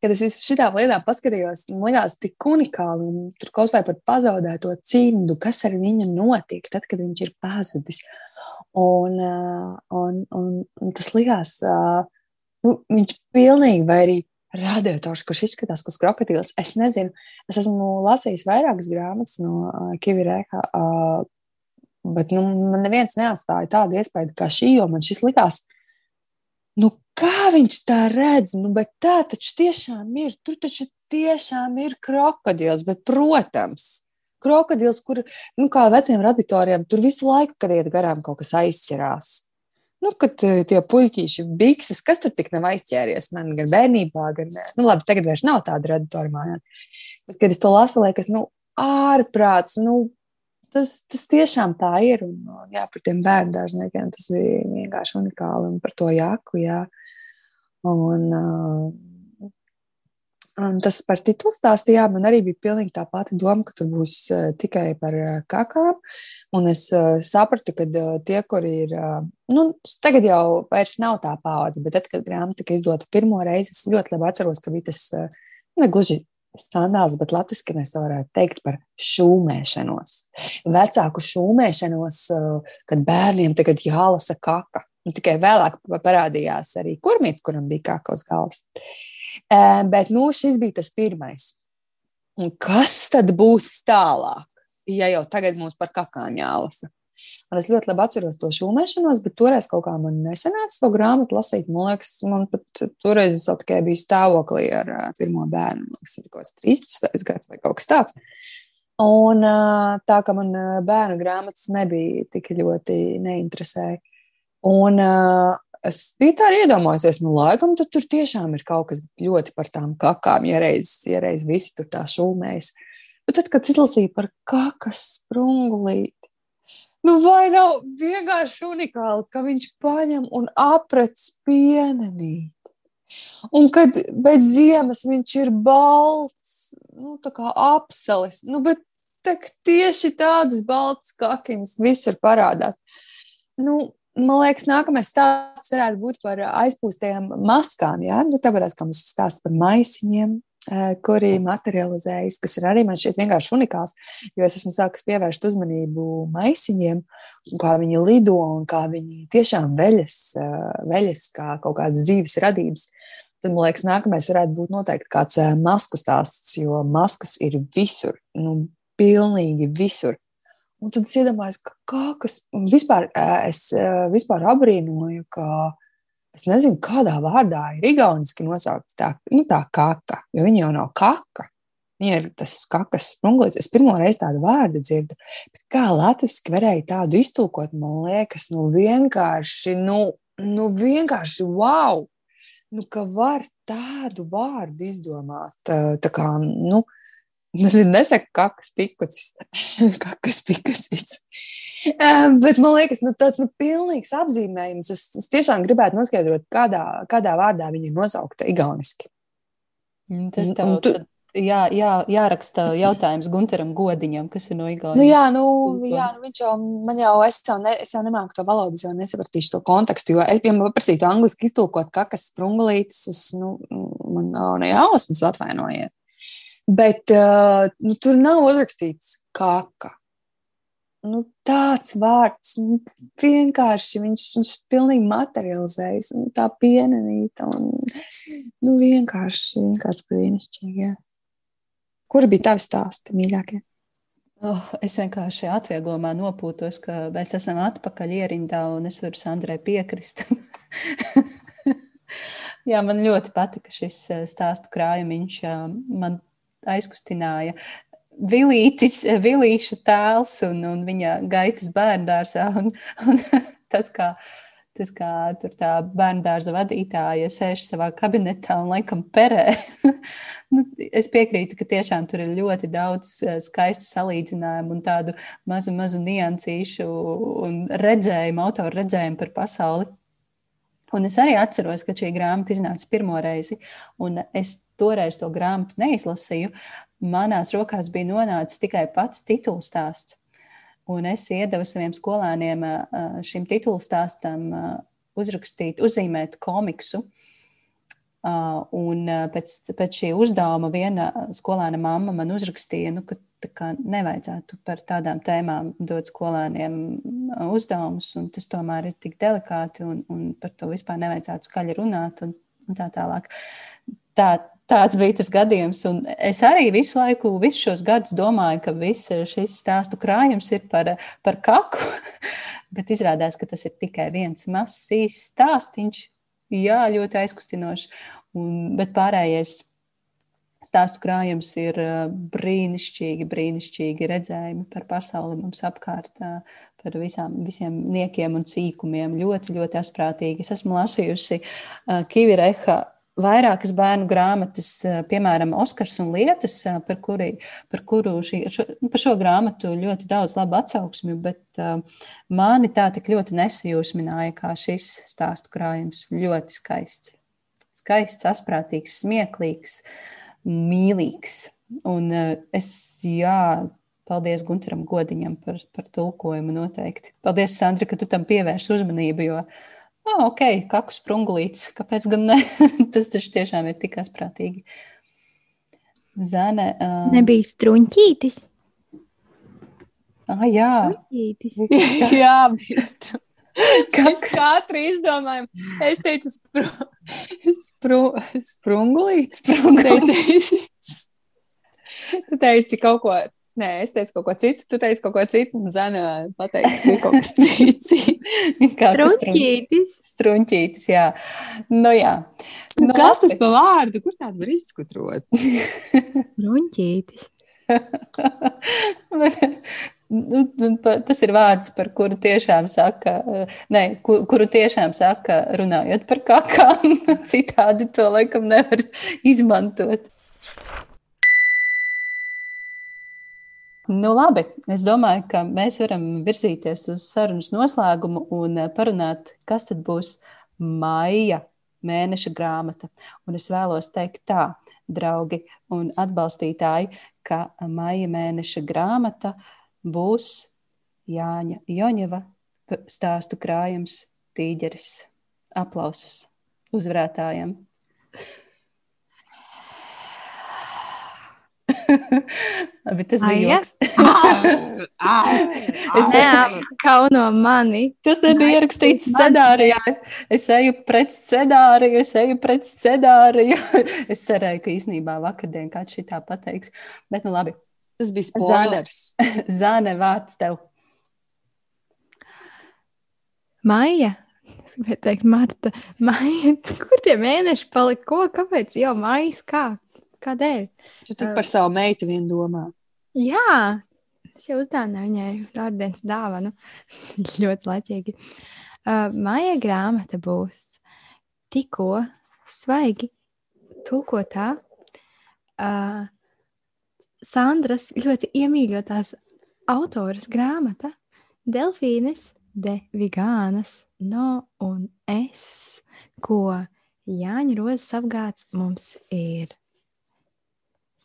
kad es šitām lietām paskatījos, man liekas, tik unikāli. Un tur kaut vai par pazaudēto cimdu, kas ar viņu notiek tad, kad viņš ir pazudis. Un, eh, un, un, un tas likās, eh, nu, viņš pilnīgi vai arī radiators, kurš izskatās kā krokodils. Es nezinu, es esmu lasījis vairākas grāmatas no uh, Kivirēka, uh, bet nu, man neviens neatstāja tādu iespēju kā šī, jo man šis likās. Nu, kā viņš tā redz? Nu, bet tā taču tiešām ir. Tur taču tiešām ir krokodils, bet, protams, krokodils, kur, nu, kā veciem raditoriem, tur visu laiku, kad iet garām, kaut kas aizķerās. Nu, kad eh, tie puļķīši, bikses, kas tur tik nav aizķēries man gan bērnībā, gan, nu, labi, tagad vairs nav tāda redaktora mājā. Bet, kad es to lasu, liekas, nu, ārprāts, nu, tas, tas tiešām tā ir. Un, jā, par tiem bērnu dārzniekiem tas bija vienkārši unikāli un par to jāku, jā. Un, uh, tas par titulu stāstījām. Man arī bija pilnīgi tā pati doma, ka tur būs uh, tikai par uh, kakām. Un es uh, sapratu, ka tie, kuri ir, nu, tagad jau vairs nav tā paudze, bet tad, kad grāmata tika izdota pirmo reizi, es ļoti labi atceros, ka bija tas uh, negluži skandāls, bet latviešu mēs to varētu teikt par šūmēšanos. Vecāku šūmēšanos, kad bērniem tagad jālasa kaka. Un tikai vēlāk parādījās arī kurmīts, kuram bija kaka uz galvas. Uh, Bet nu, šis bija tas pirmais. Un kas tad būs tālāk, ja jau tagad mums par kakām jālasa? Un es ļoti labi atceros to šūmēšanos, bet toreiz kaut kā man nesanāca to grāmatu lasīt. Man liekas, man pat toreiz es tikai biju stāvoklī ar uh, pirmo bērnu. Man liekas, tas bija 13. gads vai kaut kas tāds. Un uh, tā kā man bērnu grāmatas nebija tik ļoti neinteresēja. Un es biju tā iedomājusies, nu, laikam, tur tiešām ir kaut kas ļoti par tām kakām, ja reiz, ja reiz visi tur tā šūmējas. Bet tad, kad izlasīju par kakas sprungulīti, nu, vai nav vienkārši unikāli, ka viņš paņem un aprec pienenīti. Un kad pēc ziemas viņš ir balts, nu, tā kā apselis, nu, bet tieši tādas baltas kakiņas visur parādās. Nu, man liekas, nākamais stāsts varētu būt par aizpūstajām maskām. Ja? Nu, tāpēc, kā mums stāsta par maisiņiem, eh, kuri materializējas, kas ir arī man šķiet vienkārši unikāls, jo es esmu sākus pievērst uzmanību maisiņiem, kā viņi lido un kā viņi tiešām veļas, eh, veļas kā kaut kādas dzīves radības. Tad, man liekas, nākamais varētu būt noteikti kāds eh, masku stāsts, jo maskas ir visur, nu, pilnīgi visur. Un tad es iedomājos, ka kā, kas vispār, es vispār abrīnoju, ka es nezinu, kādā vārdā ir igauniski nosaukts tā, nu, tā kaka, jo viņa jau nav kaka. Viņa ir tas kakas sprunglīts. Es pirmo reizi tādu vārdu dzirdu, bet kā latviski varēja tādu iztulkot, man liekas, nu vienkārši, nu, nu vienkārši wow! Nu, ka var tādu vārdu izdomāt. Tā, tā kā, nu, Nezinu, nesaka, kakas pikucis, [laughs] kakas pikucis. Um, bet man liekas, nu, tāds nu, pilnīgs apzīmējums. Es, es tiešām gribētu noskaidrot, kādā, kādā vārdā viņa ir nosaukta igauniski. Mm, tas tev, tu, jā, jā, jāraksta jautājums Gunteram Godiņam, kas ir no Igaunijas. Nu, jā, nu, jā nu, viņš jau, man jau, es jau, ne, es jau nemāku to valodu, jau nesapratīšu to kontekstu, jo es, ja man paprasītu angliski iztulkot kakas sprunglītes, es, nu, man nav ne jausmas atvainojiet. Bet uh, nu, tur nav uzrakstīts kaka. Nu, tāds vārds nu, vienkārši viņš, viņš pilnīgi materializējas. Nu, tā pienenīta un nu, vienkārši, vienkārši brīnišķīgi. Jā. Kuri bija tavi stāsti mīļākie? Oh, es vienkārši atvieglojumā nopūtos, ka mēs esam atpakaļ ierindā un es varu Sandrai piekrist. [laughs] Jā, man ļoti patika šis eh, stāstu krājumiņš. Man aizkustināja Vilītis, Vilīša tēls un, un viņa gaitas bērndārsā. Un, un [laughs] tas, kā Tas kā tur tā bērnu dārza vadītāja sēž savā kabinetā un laikam perē. [laughs] nu, es piekrītu, ka tiešām tur ir ļoti daudz eh, skaistu salīdzinājumu un tādu mazu, mazu niansīšu un redzējumu, autoru redzējumu par pasauli. Un es arī atceros, ka šī grāmata iznāca pirmo reizi, un es toreiz to grāmatu neizlasīju. Manās rokās bija nonācis tikai pats tituls stāsts. Un es iedevu saviem skolēniem šim titulu stāstam uzrakstīt, uzzīmēt komiksu. Un pēc, pēc šī uzdevuma viena skolēna mamma man uzrakstīja, nu, ka kā, nevajadzētu par tādām tēmām dot skolēniem uzdevumus, un tas tomēr ir tik delikāti, un, un par to vispār nevajadzētu skaļi runāt, un, un tā tālāk. Tā, Tāds bija tas gadījums. Un es arī visu laiku, visus šos gadus domāju, ka viss šis stāstu krājums ir par, par kaku. [laughs] Bet izrādās, ka tas ir tikai viens mazs īsts stāstīns. Jā, ļoti aizkustinošs. Un, bet pārējais stāstu krājums ir brīnišķīgi, brīnišķīgi redzējumi par pasauli mums apkārt, par visām, visiem niekiem un cīkumiem. Ļoti, ļoti asprātīgi. Es esmu lasījusi Kivireha vairākas bērnu grāmatas, eh, piemēram, Oskars un Lietas, eh, par, kuri, par kuru šī, šo, par šo grāmatu ļoti daudz labu atsauksmju, bet uh, mani tā tik ļoti nesajūsmināja, kā šis stāstu krājums. Ļoti skaists. Skaists, asprātīgs, smieklīgs, mīlīgs. Un uh, es, jā, paldies Gunteram Godiņam par, par tulkojumu noteikti. Paldies, Sandra, ka tu tam pievērsi uzmanību, jo oh, ok, kaku sprungulītis, kāpēc gan ne? [laughs] Tas taču tiešām ir tik asprātīgi. Zane. Uh... Nebija struņķītis. Ah, jā. Struņķītis. [laughs] jā, bija struņķītis. [laughs] Mēs katru izdomājam. Es teicu, spru, spru, sprungulīts. sprungulīts. Tu teici kaut ko Nē, es teicu kaut ko citu, tu teici kaut ko citu, un Zana pateica, ka kaut kas cits. [laughs] Kā struņķītis. Struņķītis, jā. Nu, jā. Nu, nu, kas tas pa vārdu? Kur tādu var izskudrot? [laughs] Struņķītis. Nu, nu, tas ir vārds, par kuru tiešām saka, ne, kuru tiešām saka, runājot par kakām. [laughs] Citādi to laikam nevar izmantot. Nu, labi, es domāju, ka mēs varam virzīties uz sarunas noslēgumu un eh, parunāt, kas tad būs maija mēneša grāmata. Un es vēlos teikt tā, draugi un atbalstītāji, ka maija mēneša grāmata būs Jāņa Joņeva stāstu krājums Tīģeris. Aplausus uzvarētājiem! [laughs] Bet tas bija joks. [laughs] es neapkauno mani. Tas nebija ierakstīts scenārijā. Es eju pret scenāriju, es eju pret scenāriju. [laughs] es cerēju, ka īsnībā vakardien kāds šitā pateiks. Bet nu labi. Tas bija spoilers. [laughs] Zāne, Zāne vārds tev. Maija. Es gribēju teikt, Marta, Maija, kur tie mēneši palika? Ko? Kāpēc? Jau maijas kā? Kādēļ? Tu tik par savu meitu vien domā. Jā, es jau uzdāvināju viņai dārdienas dāvanu. [laughs] ļoti laicīgi. Uh, Māja grāmata būs tikko svaigi tulkotā uh, Sandras ļoti iemīļotās autoras grāmata Delfīnes de Vigānas no un es, ko Jāņa Rozes apgāds mums ir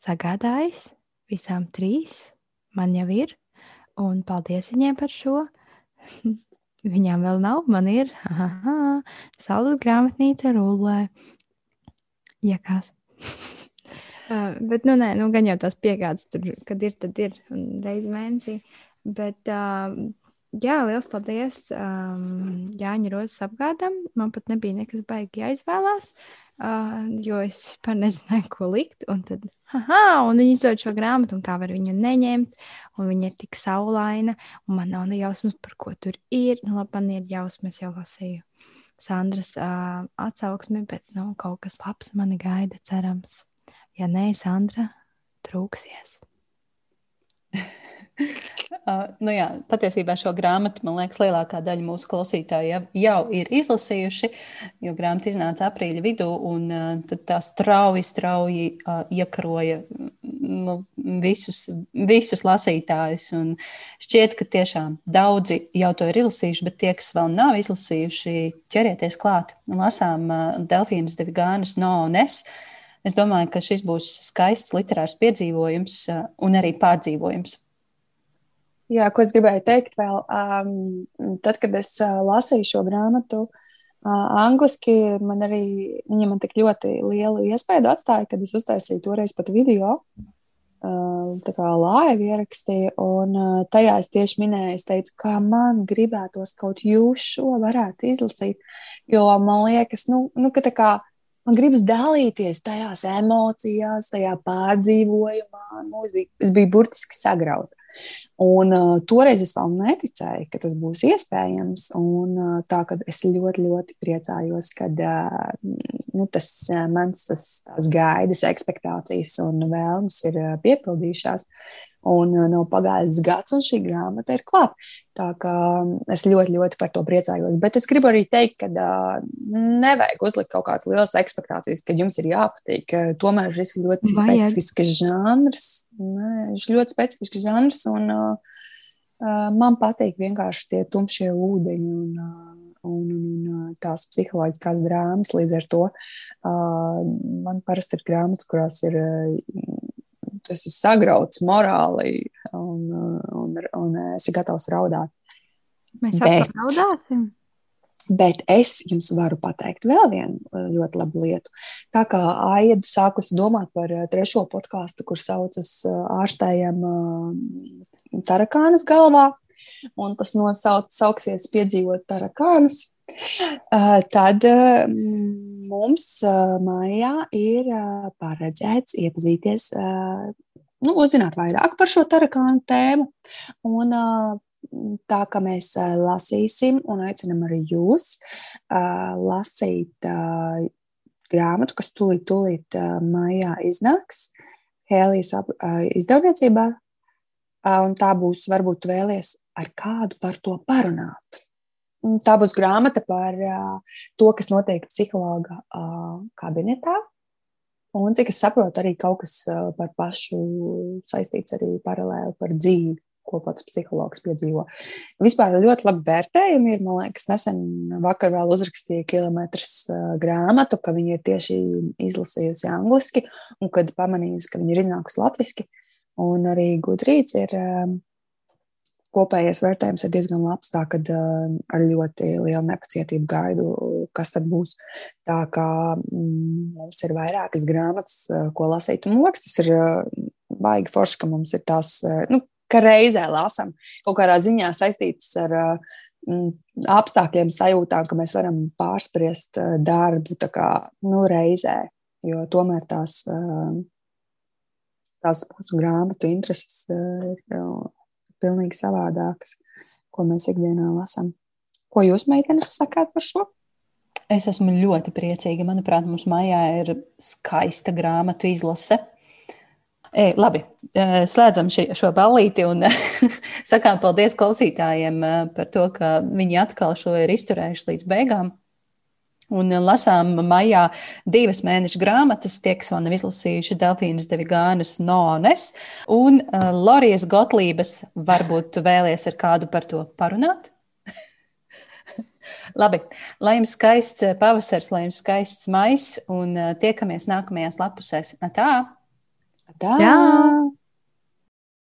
sagādājis visām trīs. Man jau ir, un paldies viņiem par šo. [laughs] Viņām vēl nav, man ir. [laughs] Aha, saules grāmatnīca rullē. Ja kas. [laughs] Uh, bet, nu, nē, nu, gan jau tās piegādes tur, kad ir, tad ir reizi mēnesī. Bet, uh, jā, liels paldies um, Jāņa Rozes apgādam. Man pat nebija nekas baigi jāizvēlās. Uh, jo es par nezināju, ko likt. Un tad, ah, un viņi izdod šo grāmatu, un kā var viņu neņemt. Un viņa ir tik saulaina, un man nav ne jausmas, par ko tur ir. Nu, labi, man ir jausmas, jau lasīju Sandras uh, atsauksmi, bet nu, kaut kas labs mani gaida, cerams. Ja nē, Sandra, trūksies. Uh, [laughs] nu jā, patiesībā šo grāmatu, man liekas, lielākā daļa mūsu klausītāju jau, jau ir izlasījuši, jo grāmata iznāca aprīļa vidū, un uh, tā strauji, strauji uh, iekaroja nu, visus, visus lasītājus. Un šķiet, ka tiešām daudzi jau to ir izlasījuši, bet tie, kas vēl nav izlasījuši, ķerieties klāt. Lasām uh, Delfīnas Devigānas no un es. Domāju, ka šis būs skaists literārs piedzīvojums uh, un arī pārdzīvojums. Jā, ko es gribēju teikt vēl, um, tad, kad es uh, lasīju šo grāmatu, uh, angliski man arī viņa man tik ļoti lielu iespēju atstāja, kad es uztaisīju toreiz pat video. Uh, tā kā laiva ierakstīja, un uh, tajā es tieši minēju, es teicu, kā man gribētos kaut jūs šo varētu izlasīt, jo man liekas, nu, nu ka tā kā man gribas dalīties tajās emocijās, tajā pārdzīvojumā, nu, es biju, es biju burtiski sagrauta. Un, uh, toreiz es vēl neticēju, ka tas būs iespējams. Un, uh, tā kā es ļoti, ļoti priecājos, ka uh, nu, tas uh, mans tas, gaidas, expectācijas un vēlmes ir uh, piepildījušās. Un uh, nav pagājis gads, un šī grāmata ir klāta. Tā kā um, es ļoti, ļoti par to priecājos. Bet es gribu arī teikt, ka uh, nevajag uzlikt kaut kādas lielas expectācijas, ka jums ir jāpatīk. Tomēr šis ir ļoti Vajag. specifisks žanrs. Nē, viņš ir ļoti specifisks žanrs, un uh, uh, man patīk vienkārši tie tumšie ūdeņi. Un, uh, un, un tās psiholoģiskās drāmas. Līdz ar to uh, man parasti ir grāmatas, kurās ir uh, tu esi sagrauts morāli un, un, un esi gatavs raudāt. Mēs bet, raudāsim. Bet es jums varu pateikt vēl vienu uh, ļoti labu lietu. Tā kā Aida sākusi domāt par uh, trešo podkāstu, kur saucas uh, ārstējam tarakānas galvā, un tas nosauc, sauksies piedzīvot tarakānus, tad mums mājā ir paredzēts iepazīties, nu, uzzināt vairāk par šo tarakānu tēmu. Un, tā kā mēs lasīsim, un aicinam arī jūs lasīt grāmatu, kas tūlīt, tūlīt maijā iznāks Hēlijas izdevniecībā. Un tā būs, varbūt, vēlies ar kādu par to parunāt. Tā būs grāmata par uh, to, kas notiek psihologa uh, kabinetā. Un, cik es saprotu, arī kaut kas uh, par pašu saistīts arī paralēli par dzīvi, ko pats psihologs piedzīvo. Vispār ļoti labi vērtējumi ir. Man liekas, nesen vakar vēl uzrakstīja kilometrs uh, grāmatu, ka viņi ir tieši izlasījusi angliski, un kad pamanījusi, ka viņi ir iznākusi latviski. Un arī Gudrīts ir. Uh, kopējais vērtējums ir diezgan labs. Tā kā uh, ar ļoti lielu nepacietību gaidu, kas tad būs. Tā kā mm, mums ir vairākas grāmatas, uh, ko lasīt. Un liekas, tas ir uh, baigi forši, ka mums ir tās, uh, nu, ka reizē lasām kaut kādā ziņā saistītas ar. Uh, apstākļiem, sajūtām, ka mēs varam pārspriest darbu kā, nu, reizē. Jo tomēr tās, tās mūsu grāmatu intereses ir pilnīgi savādākas, ko mēs ikdienā lasām. Ko jūs, meitenes, sakāt par šo? Es esmu ļoti priecīga. Manuprāt, mums mājā ir skaista grāmatu izlase. E, labi, slēdzam ši, šo ballīti un [laughs] sakām paldies klausītājiem par to, ka viņi atkal šo ir izturējuši līdz beigām. Un lasām maijā divas mēnešu grāmatas, tie, kas vēl nav izlasījuši Delfīnas Devigānas Nones un uh, Lorijas Gotlības. Varbūt vēlies ar kādu par to parunāt? [laughs] Labi, lai jums skaists pavasars, lai jums skaists mais un uh, tiekamies nākamajās lapusēs. Tā! Tā! Jā.